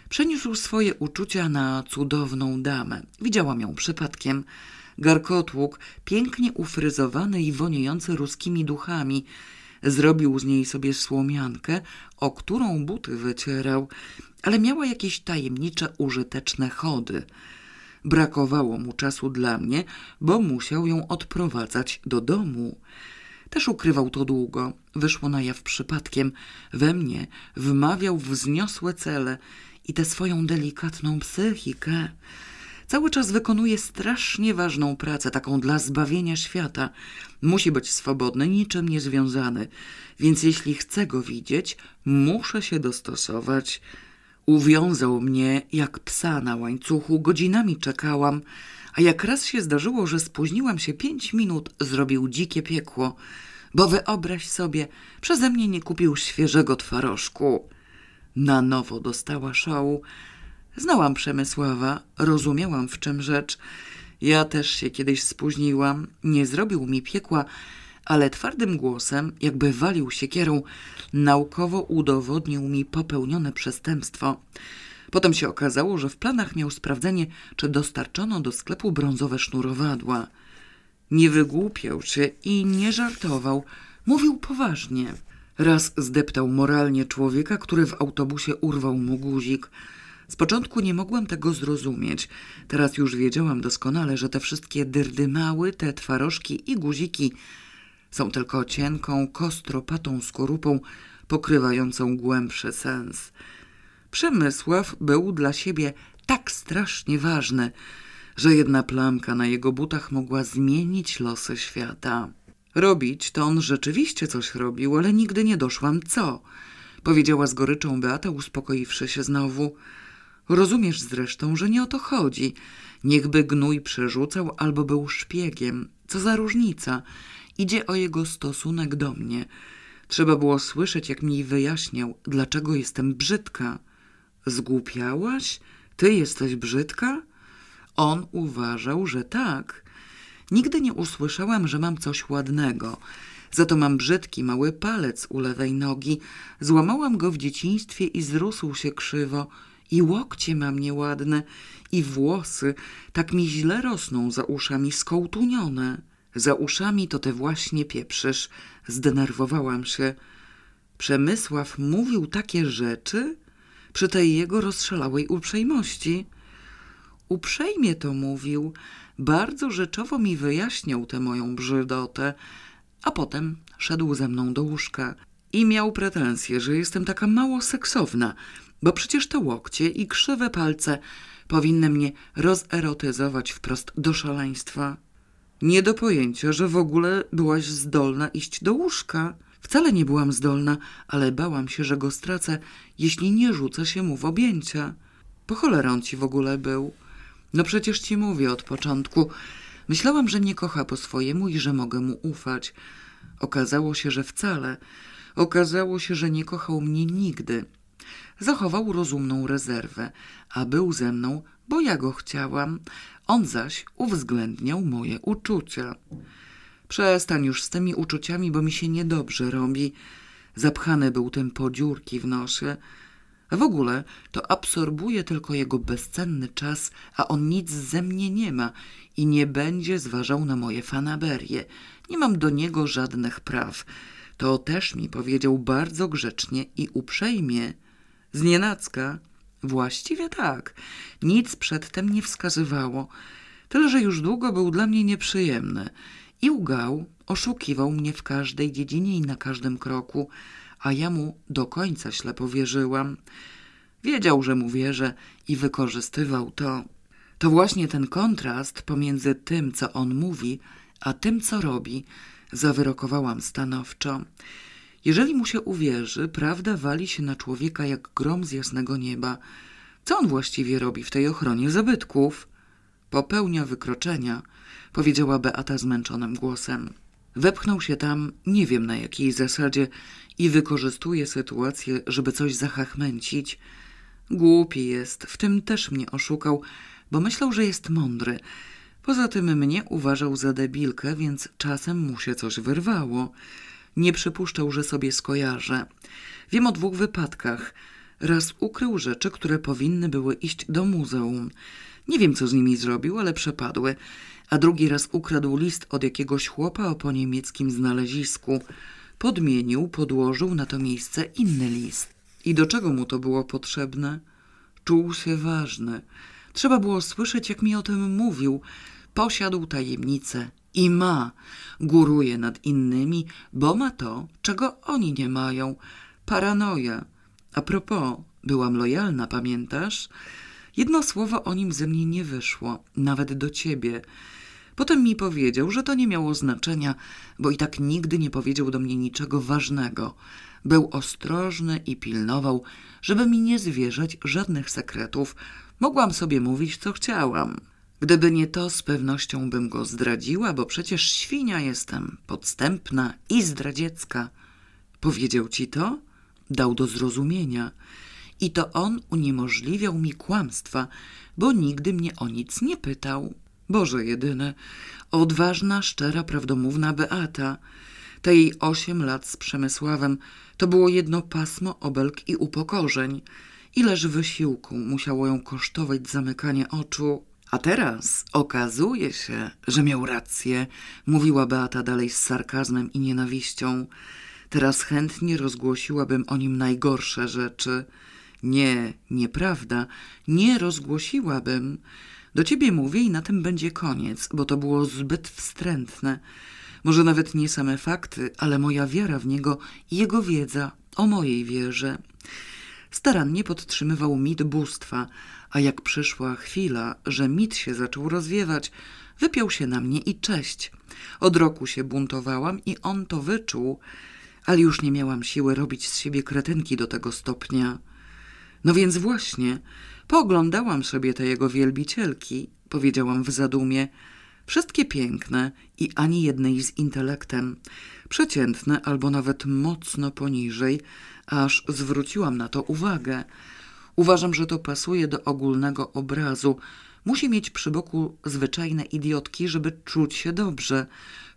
Przeniósł swoje uczucia na cudowną damę. Widziałam ją przypadkiem. Garkotłuk, pięknie ufryzowany i woniejący ruskimi duchami. Zrobił z niej sobie słomiankę, o którą buty wycierał, ale miała jakieś tajemnicze, użyteczne chody. Brakowało mu czasu dla mnie, bo musiał ją odprowadzać do domu. Też ukrywał to długo. Wyszło na jaw przypadkiem. We mnie wmawiał wzniosłe cele i tę swoją delikatną psychikę. Cały czas wykonuje strasznie ważną pracę, taką dla zbawienia świata. Musi być swobodny, niczym nie związany. Więc jeśli chcę go widzieć, muszę się dostosować. Uwiązał mnie jak psa na łańcuchu, godzinami czekałam, a jak raz się zdarzyło, że spóźniłam się pięć minut, zrobił dzikie piekło, bo wyobraź sobie, przeze mnie nie kupił świeżego twarożku. Na nowo dostała szału. Znałam Przemysława, rozumiałam w czym rzecz. Ja też się kiedyś spóźniłam, nie zrobił mi piekła, ale twardym głosem, jakby walił siekierą, naukowo udowodnił mi popełnione przestępstwo. Potem się okazało, że w planach miał sprawdzenie, czy dostarczono do sklepu brązowe sznurowadła. Nie wygłupiał się i nie żartował, mówił poważnie. Raz zdeptał moralnie człowieka, który w autobusie urwał mu guzik. Z początku nie mogłam tego zrozumieć. Teraz już wiedziałam doskonale, że te wszystkie dyrdymały, te twarożki i guziki są tylko cienką, kostropatą skorupą pokrywającą głębszy sens. Przemysław był dla siebie tak strasznie ważne, że jedna plamka na jego butach mogła zmienić losy świata. Robić to on rzeczywiście coś robił, ale nigdy nie doszłam co, powiedziała z goryczą Beata, uspokoiwszy się znowu. Rozumiesz zresztą, że nie o to chodzi. Niechby gnój przerzucał albo był szpiegiem. Co za różnica? Idzie o jego stosunek do mnie. Trzeba było słyszeć, jak mi wyjaśniał, dlaczego jestem brzydka. Zgłupiałaś? Ty jesteś brzydka? On uważał, że tak. Nigdy nie usłyszałam, że mam coś ładnego. Za to mam brzydki mały palec u lewej nogi. Złamałam go w dzieciństwie i zrósł się krzywo. I łokcie mam nieładne, i włosy tak mi źle rosną za uszami, skołtunione. Za uszami to te właśnie pieprzysz. Zdenerwowałam się. Przemysław mówił takie rzeczy przy tej jego rozszalałej uprzejmości. Uprzejmie to mówił, bardzo rzeczowo mi wyjaśniał tę moją brzydotę, a potem szedł ze mną do łóżka i miał pretensje, że jestem taka mało seksowna, bo przecież te łokcie i krzywe palce powinny mnie rozerotyzować wprost do szaleństwa. Nie do pojęcia, że w ogóle byłaś zdolna iść do łóżka. Wcale nie byłam zdolna, ale bałam się, że go stracę, jeśli nie rzucę się mu w objęcia. Po cholerę on ci w ogóle był. No przecież ci mówię od początku. Myślałam, że mnie kocha po swojemu i że mogę mu ufać. Okazało się, że wcale. Okazało się, że nie kochał mnie nigdy. Zachował rozumną rezerwę, a był ze mną, bo ja go chciałam. On zaś uwzględniał moje uczucia. Przestań już z tymi uczuciami, bo mi się niedobrze robi. Zapchany był tym po dziurki w nosie. W ogóle to absorbuje tylko jego bezcenny czas, a on nic ze mnie nie ma i nie będzie zważał na moje fanaberie. Nie mam do niego żadnych praw. To też mi powiedział bardzo grzecznie i uprzejmie. Znienacka? Właściwie tak. Nic przedtem nie wskazywało. Tyle, że już długo był dla mnie nieprzyjemny. I ugał, oszukiwał mnie w każdej dziedzinie i na każdym kroku, a ja mu do końca ślepo wierzyłam. Wiedział, że mu wierzę i wykorzystywał to. To właśnie ten kontrast pomiędzy tym, co on mówi, a tym, co robi, zawyrokowałam stanowczo. Jeżeli mu się uwierzy, prawda wali się na człowieka jak grom z jasnego nieba. Co on właściwie robi w tej ochronie zabytków? Popełnia wykroczenia, powiedziała Beata zmęczonym głosem. Wepchnął się tam, nie wiem na jakiej zasadzie, i wykorzystuje sytuację, żeby coś zachachmęcić. Głupi jest, w tym też mnie oszukał, bo myślał, że jest mądry. Poza tym mnie uważał za debilkę, więc czasem mu się coś wyrwało. Nie przypuszczał, że sobie skojarzę. Wiem o dwóch wypadkach. Raz ukrył rzeczy, które powinny były iść do muzeum. Nie wiem, co z nimi zrobił, ale przepadły. A drugi raz ukradł list od jakiegoś chłopa o po niemieckim znalezisku. Podmienił, podłożył na to miejsce inny list. I do czego mu to było potrzebne? Czuł się ważny. Trzeba było słyszeć, jak mi o tym mówił. Posiadł tajemnicę i ma. Góruje nad innymi, bo ma to, czego oni nie mają. Paranoja. A propos, byłam lojalna, pamiętasz? Jedno słowo o nim ze mnie nie wyszło, nawet do ciebie. Potem mi powiedział, że to nie miało znaczenia, bo i tak nigdy nie powiedział do mnie niczego ważnego. Był ostrożny i pilnował, żeby mi nie zwierzać żadnych sekretów. Mogłam sobie mówić, co chciałam. Gdyby nie to, z pewnością bym go zdradziła, bo przecież świnia jestem, podstępna i zdradziecka. Powiedział ci to? Dał do zrozumienia. I to on uniemożliwiał mi kłamstwa, bo nigdy mnie o nic nie pytał. Boże jedyne, odważna, szczera, prawdomówna Beata. Te jej osiem lat z Przemysławem to było jedno pasmo obelg i upokorzeń. Ileż wysiłku musiało ją kosztować zamykanie oczu. A teraz okazuje się, że miał rację, mówiła Beata dalej z sarkazmem i nienawiścią. Teraz chętnie rozgłosiłabym o nim najgorsze rzeczy. Nie, nieprawda, nie rozgłosiłabym. Do ciebie mówię i na tym będzie koniec, bo to było zbyt wstrętne. Może nawet nie same fakty, ale moja wiara w niego i jego wiedza o mojej wierze. Starannie podtrzymywał mit bóstwa, A jak przyszła chwila, że mit się zaczął rozwiewać, wypiął się na mnie i cześć. Od roku się buntowałam i on to wyczuł, ale już nie miałam siły robić z siebie kretynki do tego stopnia. No więc właśnie, pooglądałam sobie te jego wielbicielki, powiedziałam w zadumie. Wszystkie piękne i ani jednej z intelektem. Przeciętne albo nawet mocno poniżej, aż zwróciłam na to uwagę. Uważam, że to pasuje do ogólnego obrazu. Musi mieć przy boku zwyczajne idiotki, żeby czuć się dobrze.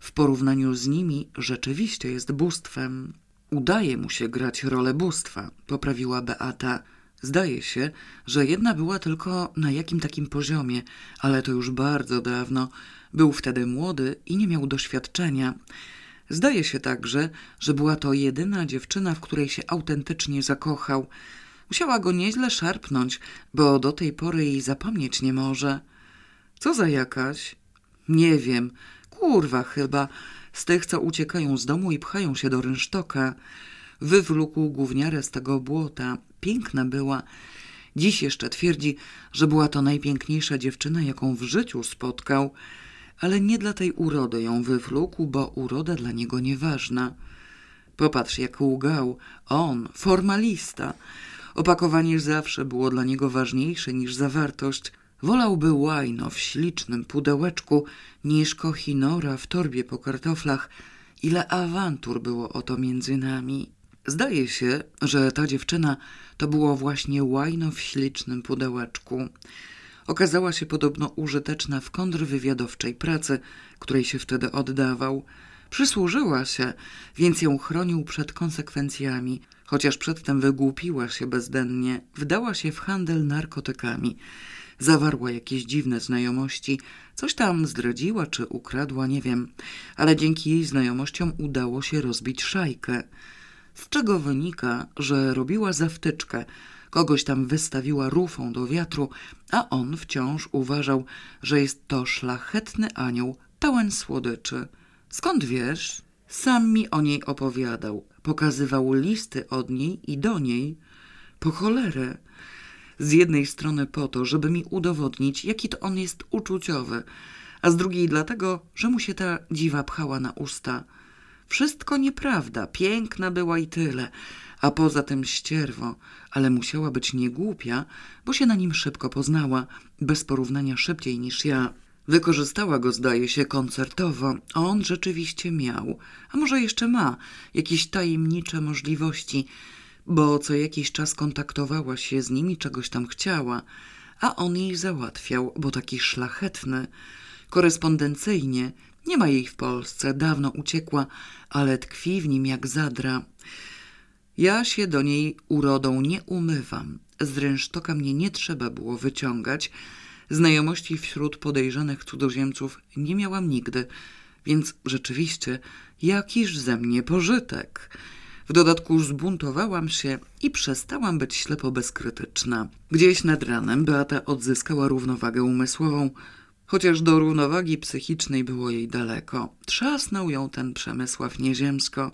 W porównaniu z nimi rzeczywiście jest bóstwem. Udaje mu się grać rolę bóstwa, poprawiła Beata. Zdaje się, że jedna była tylko na jakim takim poziomie, ale to już bardzo dawno. Był wtedy młody i nie miał doświadczenia. Zdaje się także, że była to jedyna dziewczyna, w której się autentycznie zakochał. Musiała go nieźle szarpnąć, bo do tej pory jej zapomnieć nie może. Co za jakaś? Nie wiem. Kurwa chyba. Z tych, co uciekają z domu i pchają się do rynsztoka. Wywlókł gówniarę z tego błota. Piękna była. Dziś jeszcze twierdzi, że była to najpiękniejsza dziewczyna, jaką w życiu spotkał. Ale nie dla tej urody ją wywlókł, bo uroda dla niego nieważna. Popatrz, jak łgał. On, formalista. Opakowanie zawsze było dla niego ważniejsze niż zawartość. Wolałby łajno w ślicznym pudełeczku niż kochinora w torbie po kartoflach. Ile awantur było oto między nami. Zdaje się, że ta dziewczyna to było właśnie łajno w ślicznym pudełeczku. Okazała się podobno użyteczna w kontrwywiadowczej pracy, której się wtedy oddawał. Przysłużyła się, więc ją chronił przed konsekwencjami. Chociaż przedtem wygłupiła się bezdennie, wdała się w handel narkotykami. Zawarła jakieś dziwne znajomości, coś tam zdradziła czy ukradła, nie wiem, ale dzięki jej znajomościom udało się rozbić szajkę. Z czego wynika, że robiła zawtyczkę, kogoś tam wystawiła rufą do wiatru, a on wciąż uważał, że jest to szlachetny anioł pełen słodyczy. Skąd wiesz? Sam mi o niej opowiadał. Pokazywał listy od niej i do niej. Po cholerę. Z jednej strony po to, żeby mi udowodnić, jaki to on jest uczuciowy, a z drugiej dlatego, że mu się ta dziwa pchała na usta. Wszystko nieprawda, piękna była i tyle, a poza tym ścierwo, ale musiała być niegłupia, bo się na nim szybko poznała, bez porównania szybciej niż ja. Wykorzystała go, zdaje się, koncertowo, on rzeczywiście miał, a może jeszcze ma, jakieś tajemnicze możliwości, bo co jakiś czas kontaktowała się z nimi, czegoś tam chciała, a on jej załatwiał, bo taki szlachetny. Korespondencyjnie, nie ma jej w Polsce, dawno uciekła, ale tkwi w nim jak zadra. Ja się do niej urodą nie umywam. Z rynsztoka mnie nie trzeba było wyciągać, Znajomości wśród podejrzanych cudzoziemców nie miałam nigdy, więc rzeczywiście jakiż ze mnie pożytek. W dodatku zbuntowałam się i przestałam być ślepo bezkrytyczna. Gdzieś nad ranem Beata odzyskała równowagę umysłową, chociaż do równowagi psychicznej było jej daleko. Trzasnął ją ten Przemysław nieziemsko.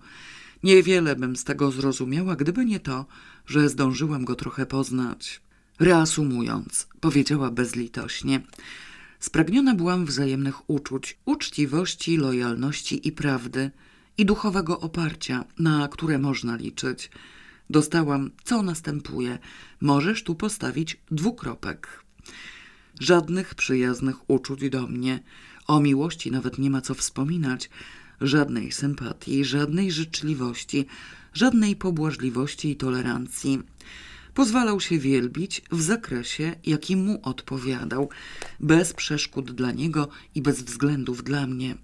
Niewiele bym z tego zrozumiała, gdyby nie to, że zdążyłam go trochę poznać. Reasumując, powiedziała bezlitośnie, spragniona byłam wzajemnych uczuć, uczciwości, lojalności i prawdy i duchowego oparcia, na które można liczyć. Dostałam, co następuje. Możesz tu postawić dwukropek. Żadnych przyjaznych uczuć do mnie. O miłości nawet nie ma co wspominać. Żadnej sympatii, żadnej życzliwości, żadnej pobłażliwości i tolerancji. Pozwalał się wielbić w zakresie, jaki mu odpowiadał, bez przeszkód dla niego i bez względów dla mnie.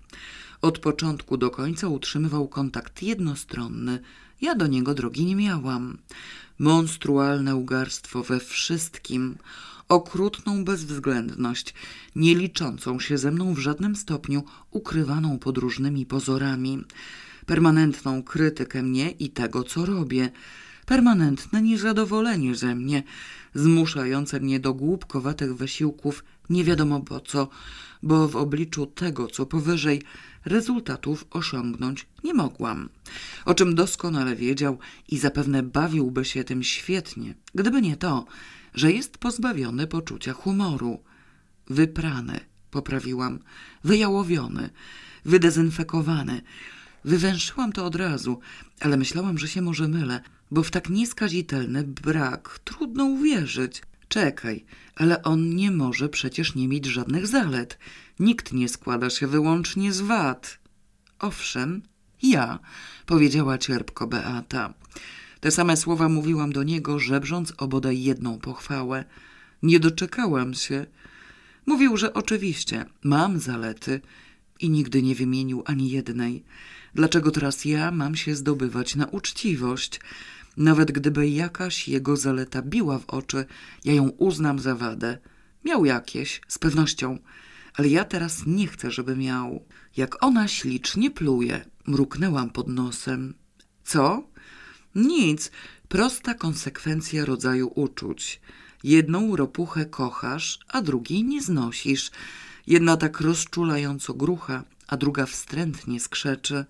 Od początku do końca utrzymywał kontakt jednostronny. Ja do niego drogi nie miałam. Monstrualne ugarstwo we wszystkim, okrutną bezwzględność, nie liczącą się ze mną w żadnym stopniu, ukrywaną pod różnymi pozorami, permanentną krytykę mnie i tego, co robię, permanentne niezadowolenie ze mnie, zmuszające mnie do głupkowatych wysiłków nie wiadomo po co, bo w obliczu tego, co powyżej, rezultatów osiągnąć nie mogłam. O czym doskonale wiedział i zapewne bawiłby się tym świetnie, gdyby nie to, że jest pozbawiony poczucia humoru. Wyprany, poprawiłam, wyjałowiony, wydezynfekowany. Wywęszyłam to od razu, ale myślałam, że się może mylę, bo w tak nieskazitelny brak trudno uwierzyć. Czekaj, ale on nie może przecież nie mieć żadnych zalet. Nikt nie składa się wyłącznie z wad. Owszem, ja, powiedziała cierpko Beata. Te same słowa mówiłam do niego, żebrząc o bodaj jedną pochwałę. Nie doczekałam się. Mówił, że oczywiście mam zalety i nigdy nie wymienił ani jednej. Dlaczego teraz ja mam się zdobywać na uczciwość? Nawet gdyby jakaś jego zaleta biła w oczy, ja ją uznam za wadę. Miał jakieś, z pewnością, ale ja teraz nie chcę, żeby miał. Jak ona ślicznie pluje, mruknęłam pod nosem. Co? Nic, prosta konsekwencja rodzaju uczuć. Jedną ropuchę kochasz, a drugiej nie znosisz. Jedna tak rozczulająco grucha, a druga wstrętnie skrzeczy.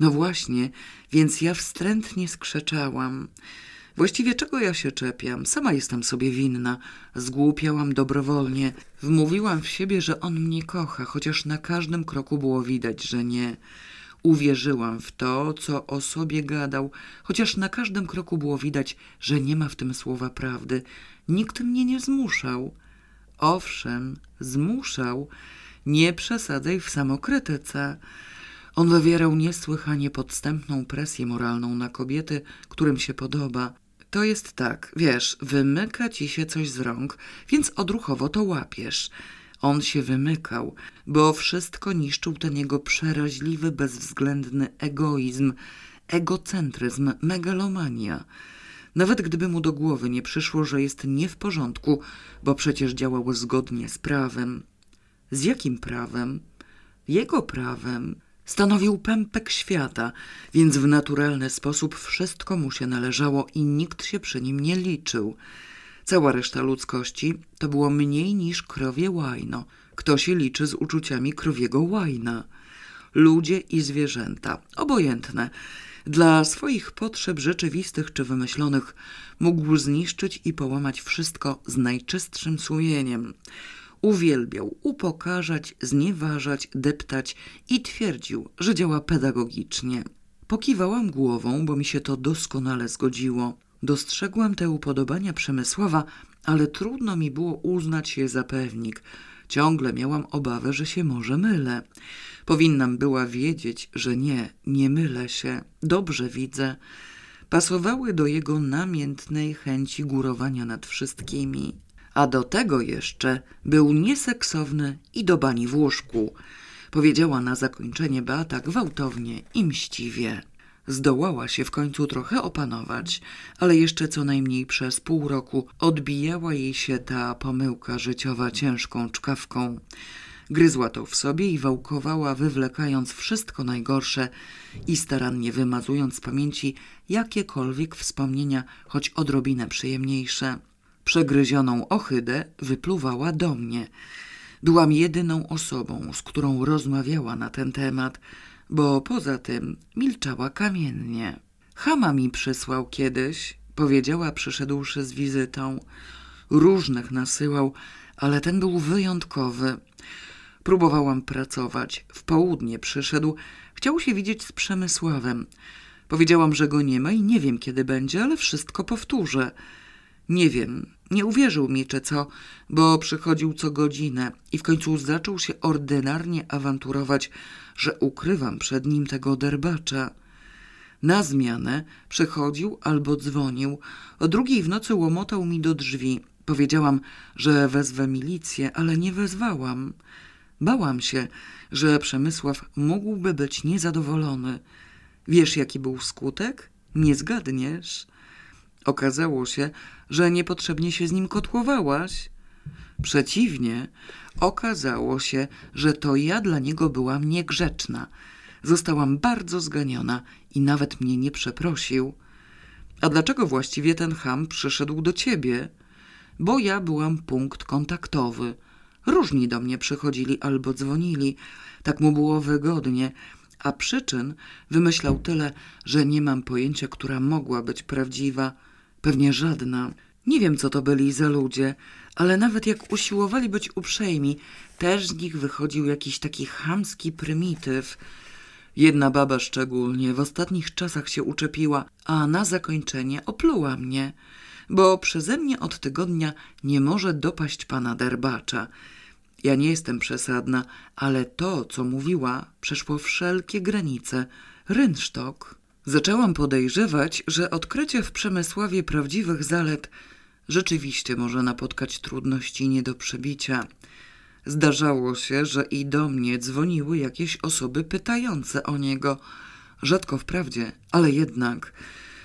No właśnie, więc ja wstrętnie skrzeczałam. Właściwie czego ja się czepiam? Sama jestem sobie winna. Zgłupiałam dobrowolnie. Wmówiłam w siebie, że on mnie kocha, chociaż na każdym kroku było widać, że nie. Uwierzyłam w to, co o sobie gadał, chociaż na każdym kroku było widać, że nie ma w tym słowa prawdy. Nikt mnie nie zmuszał. Owszem, zmuszał. Nie przesadzaj w samokrytyce. On wywierał niesłychanie podstępną presję moralną na kobiety, którym się podoba. To jest tak, wiesz, wymyka ci się coś z rąk, więc odruchowo to łapiesz. On się wymykał, bo wszystko niszczył ten jego przeraźliwy, bezwzględny egoizm, egocentryzm, megalomania. Nawet gdyby mu do głowy nie przyszło, że jest nie w porządku, bo przecież działał zgodnie z prawem. Z jakim prawem? Jego prawem. Stanowił pępek świata, więc w naturalny sposób wszystko mu się należało i nikt się przy nim nie liczył. Cała reszta ludzkości to było mniej niż krowie łajno. Kto się liczy z uczuciami krowiego łajna? Ludzie i zwierzęta, obojętne. Dla swoich potrzeb rzeczywistych czy wymyślonych mógł zniszczyć i połamać wszystko z najczystszym sumieniem. Uwielbiał upokarzać, znieważać, deptać i twierdził, że działa pedagogicznie. Pokiwałam głową, bo mi się to doskonale zgodziło. Dostrzegłam te upodobania Przemysława, ale trudno mi było uznać je za pewnik. Ciągle miałam obawę, że się może mylę. Powinnam była wiedzieć, że nie, nie mylę się. Dobrze widzę. Pasowały do jego namiętnej chęci górowania nad wszystkimi. A do tego jeszcze był nieseksowny i do bani w łóżku. Powiedziała na zakończenie Beata gwałtownie i mściwie. Zdołała się w końcu trochę opanować, ale jeszcze co najmniej przez pół roku odbijała jej się ta pomyłka życiowa ciężką czkawką. Gryzła to w sobie i wałkowała, wywlekając wszystko najgorsze i starannie wymazując z pamięci jakiekolwiek wspomnienia, choć odrobinę przyjemniejsze. Przegryzioną ohydę wypluwała do mnie. Byłam jedyną osobą, z którą rozmawiała na ten temat – bo poza tym milczała kamiennie. Hama mi przysłał kiedyś, powiedziała przyszedłszy z wizytą. Różnych nasyłał, ale ten był wyjątkowy. Próbowałam pracować. W południe przyszedł. Chciał się widzieć z Przemysławem. Powiedziałam, że go nie ma i nie wiem, kiedy będzie, ale wszystko powtórzę. Nie wiem, nie uwierzył mi czy co, bo przychodził co godzinę i w końcu zaczął się ordynarnie awanturować, że ukrywam przed nim tego derbacza. Na zmianę przychodził albo dzwonił. O drugiej w nocy łomotał mi do drzwi. Powiedziałam, że wezwę milicję, ale nie wezwałam. Bałam się, że Przemysław mógłby być niezadowolony. Wiesz, jaki był skutek? Nie zgadniesz. Okazało się, że niepotrzebnie się z nim kotłowałaś. Przeciwnie, okazało się, że to ja dla niego byłam niegrzeczna. Zostałam bardzo zganiona i nawet mnie nie przeprosił. A dlaczego właściwie ten ham przyszedł do ciebie? Bo ja byłam punkt kontaktowy. Różni do mnie przychodzili albo dzwonili. Tak mu było wygodnie, a przyczyn wymyślał tyle, że nie mam pojęcia, która mogła być prawdziwa. Pewnie żadna. Nie wiem, co to byli za ludzie, ale nawet jak usiłowali być uprzejmi, też z nich wychodził jakiś taki chamski prymityw. Jedna baba szczególnie w ostatnich czasach się uczepiła, a na zakończenie opluła mnie, bo przeze mnie od tygodnia nie może dopaść pana derbacza. Ja nie jestem przesadna, ale to, co mówiła, przeszło wszelkie granice. Rynsztok. Zaczęłam podejrzewać, że odkrycie w Przemysławie prawdziwych zalet rzeczywiście może napotkać trudności nie do przebicia. Zdarzało się, że i do mnie dzwoniły jakieś osoby pytające o niego. Rzadko wprawdzie, ale jednak.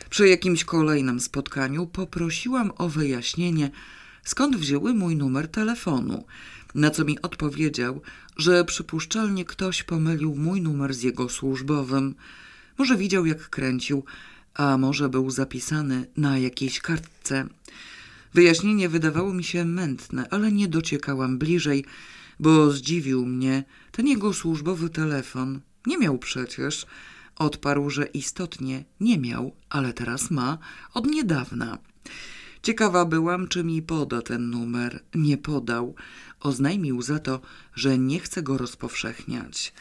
Przy jakimś kolejnym spotkaniu poprosiłam o wyjaśnienie, skąd wzięły mój numer telefonu, na co mi odpowiedział, że przypuszczalnie ktoś pomylił mój numer z jego służbowym. Może widział, jak kręcił, a może był zapisany na jakiejś kartce. Wyjaśnienie wydawało mi się mętne, ale nie dociekałam bliżej, bo zdziwił mnie ten jego służbowy telefon. Nie miał przecież. Odparł, że istotnie nie miał, ale teraz ma od niedawna. Ciekawa byłam, czy mi poda ten numer. Nie podał. Oznajmił za to, że nie chce go rozpowszechniać.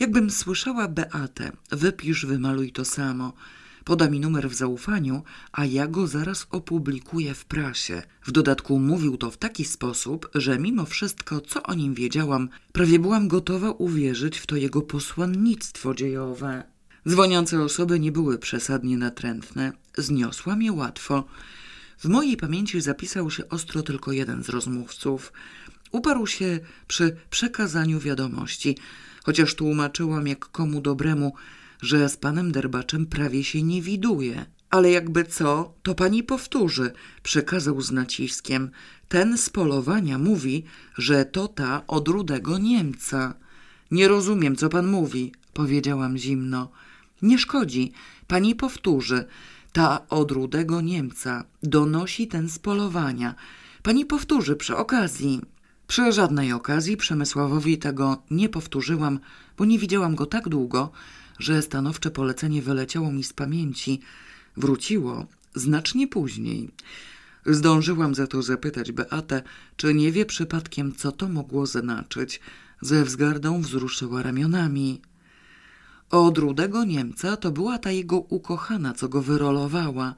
Jakbym słyszała Beatę, wypisz, wymaluj to samo. Poda mi numer w zaufaniu, a ja go zaraz opublikuję w prasie. W dodatku mówił to w taki sposób, że mimo wszystko, co o nim wiedziałam, prawie byłam gotowa uwierzyć w to jego posłannictwo dziejowe. Dzwoniące osoby nie były przesadnie natrętne, zniosłam je łatwo. W mojej pamięci zapisał się ostro tylko jeden z rozmówców. Uparł się przy przekazaniu wiadomości, chociaż tłumaczyłam jak komu dobremu, że z panem Derbaczem prawie się nie widuje. Ale jakby co, to pani powtórzy, przekazał z naciskiem. Ten z polowania mówi, że to ta od rudego Niemca. Nie rozumiem, co pan mówi, powiedziałam zimno. Nie szkodzi, pani powtórzy. Ta od rudego Niemca donosi ten z polowania. Pani powtórzy przy okazji. Przy żadnej okazji Przemysławowi tego nie powtórzyłam, bo nie widziałam go tak długo, że stanowcze polecenie wyleciało mi z pamięci. Wróciło znacznie później. Zdążyłam za to zapytać Beatę, czy nie wie przypadkiem, co to mogło znaczyć. Ze wzgardą wzruszyła ramionami. Od rudego Niemca to była ta jego ukochana, co go wyrolowała.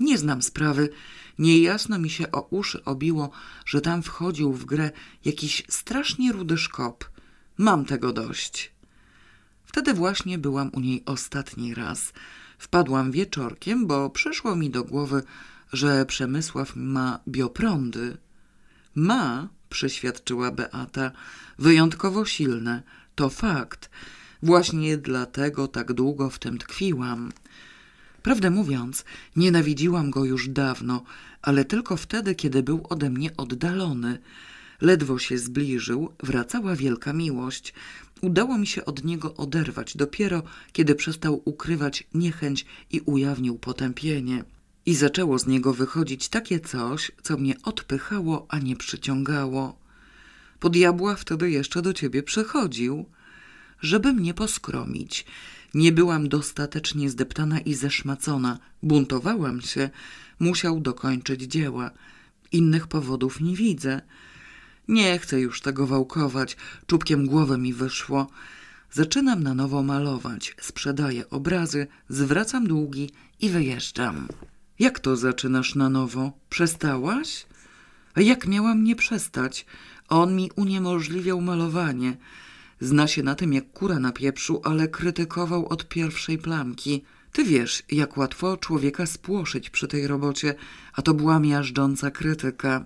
Nie znam sprawy. Niejasno mi się o uszy obiło, że tam wchodził w grę jakiś strasznie rudy szkop. Mam tego dość. Wtedy właśnie byłam u niej ostatni raz. Wpadłam wieczorkiem, bo przyszło mi do głowy, że Przemysław ma bioprądy. Ma, przyświadczyła Beata, wyjątkowo silne. To fakt. Właśnie dlatego tak długo w tym tkwiłam. Prawdę mówiąc, nienawidziłam go już dawno, ale tylko wtedy, kiedy był ode mnie oddalony. Ledwo się zbliżył, wracała wielka miłość. Udało mi się od niego oderwać dopiero, kiedy przestał ukrywać niechęć i ujawnił potępienie. I zaczęło z niego wychodzić takie coś, co mnie odpychało, a nie przyciągało. Po diabła wtedy jeszcze do ciebie przychodził, żeby mnie poskromić. Nie byłam dostatecznie zdeptana i zeszmacona. Buntowałam się. Musiał dokończyć dzieła. Innych powodów nie widzę. Nie chcę już tego wałkować. Czubkiem głowy mi wyszło. Zaczynam na nowo malować. Sprzedaję obrazy, zwracam długi i wyjeżdżam. Jak to zaczynasz na nowo? Przestałaś? A jak miałam nie przestać? On mi uniemożliwiał malowanie. Zna się na tym jak kura na pieprzu, ale krytykował od pierwszej plamki. Ty wiesz, jak łatwo człowieka spłoszyć przy tej robocie, a to była miażdżąca krytyka.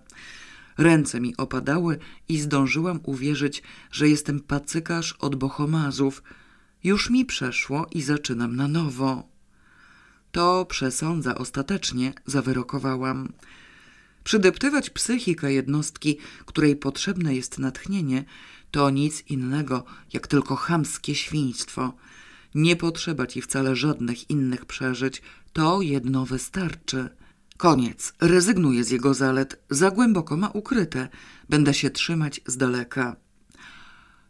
Ręce mi opadały i zdążyłam uwierzyć, że jestem pacykarz od bohomazów. Już mi przeszło i zaczynam na nowo. To przesądza ostatecznie, zawyrokowałam. Przydeptywać psychikę jednostki, której potrzebne jest natchnienie, to nic innego, jak tylko chamskie świństwo. Nie potrzeba ci wcale żadnych innych przeżyć, to jedno wystarczy. Koniec, rezygnuję z jego zalet, za głęboko ma ukryte, będę się trzymać z daleka.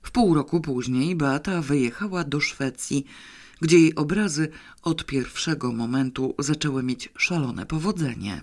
W pół roku później Beata wyjechała do Szwecji, gdzie jej obrazy od pierwszego momentu zaczęły mieć szalone powodzenie.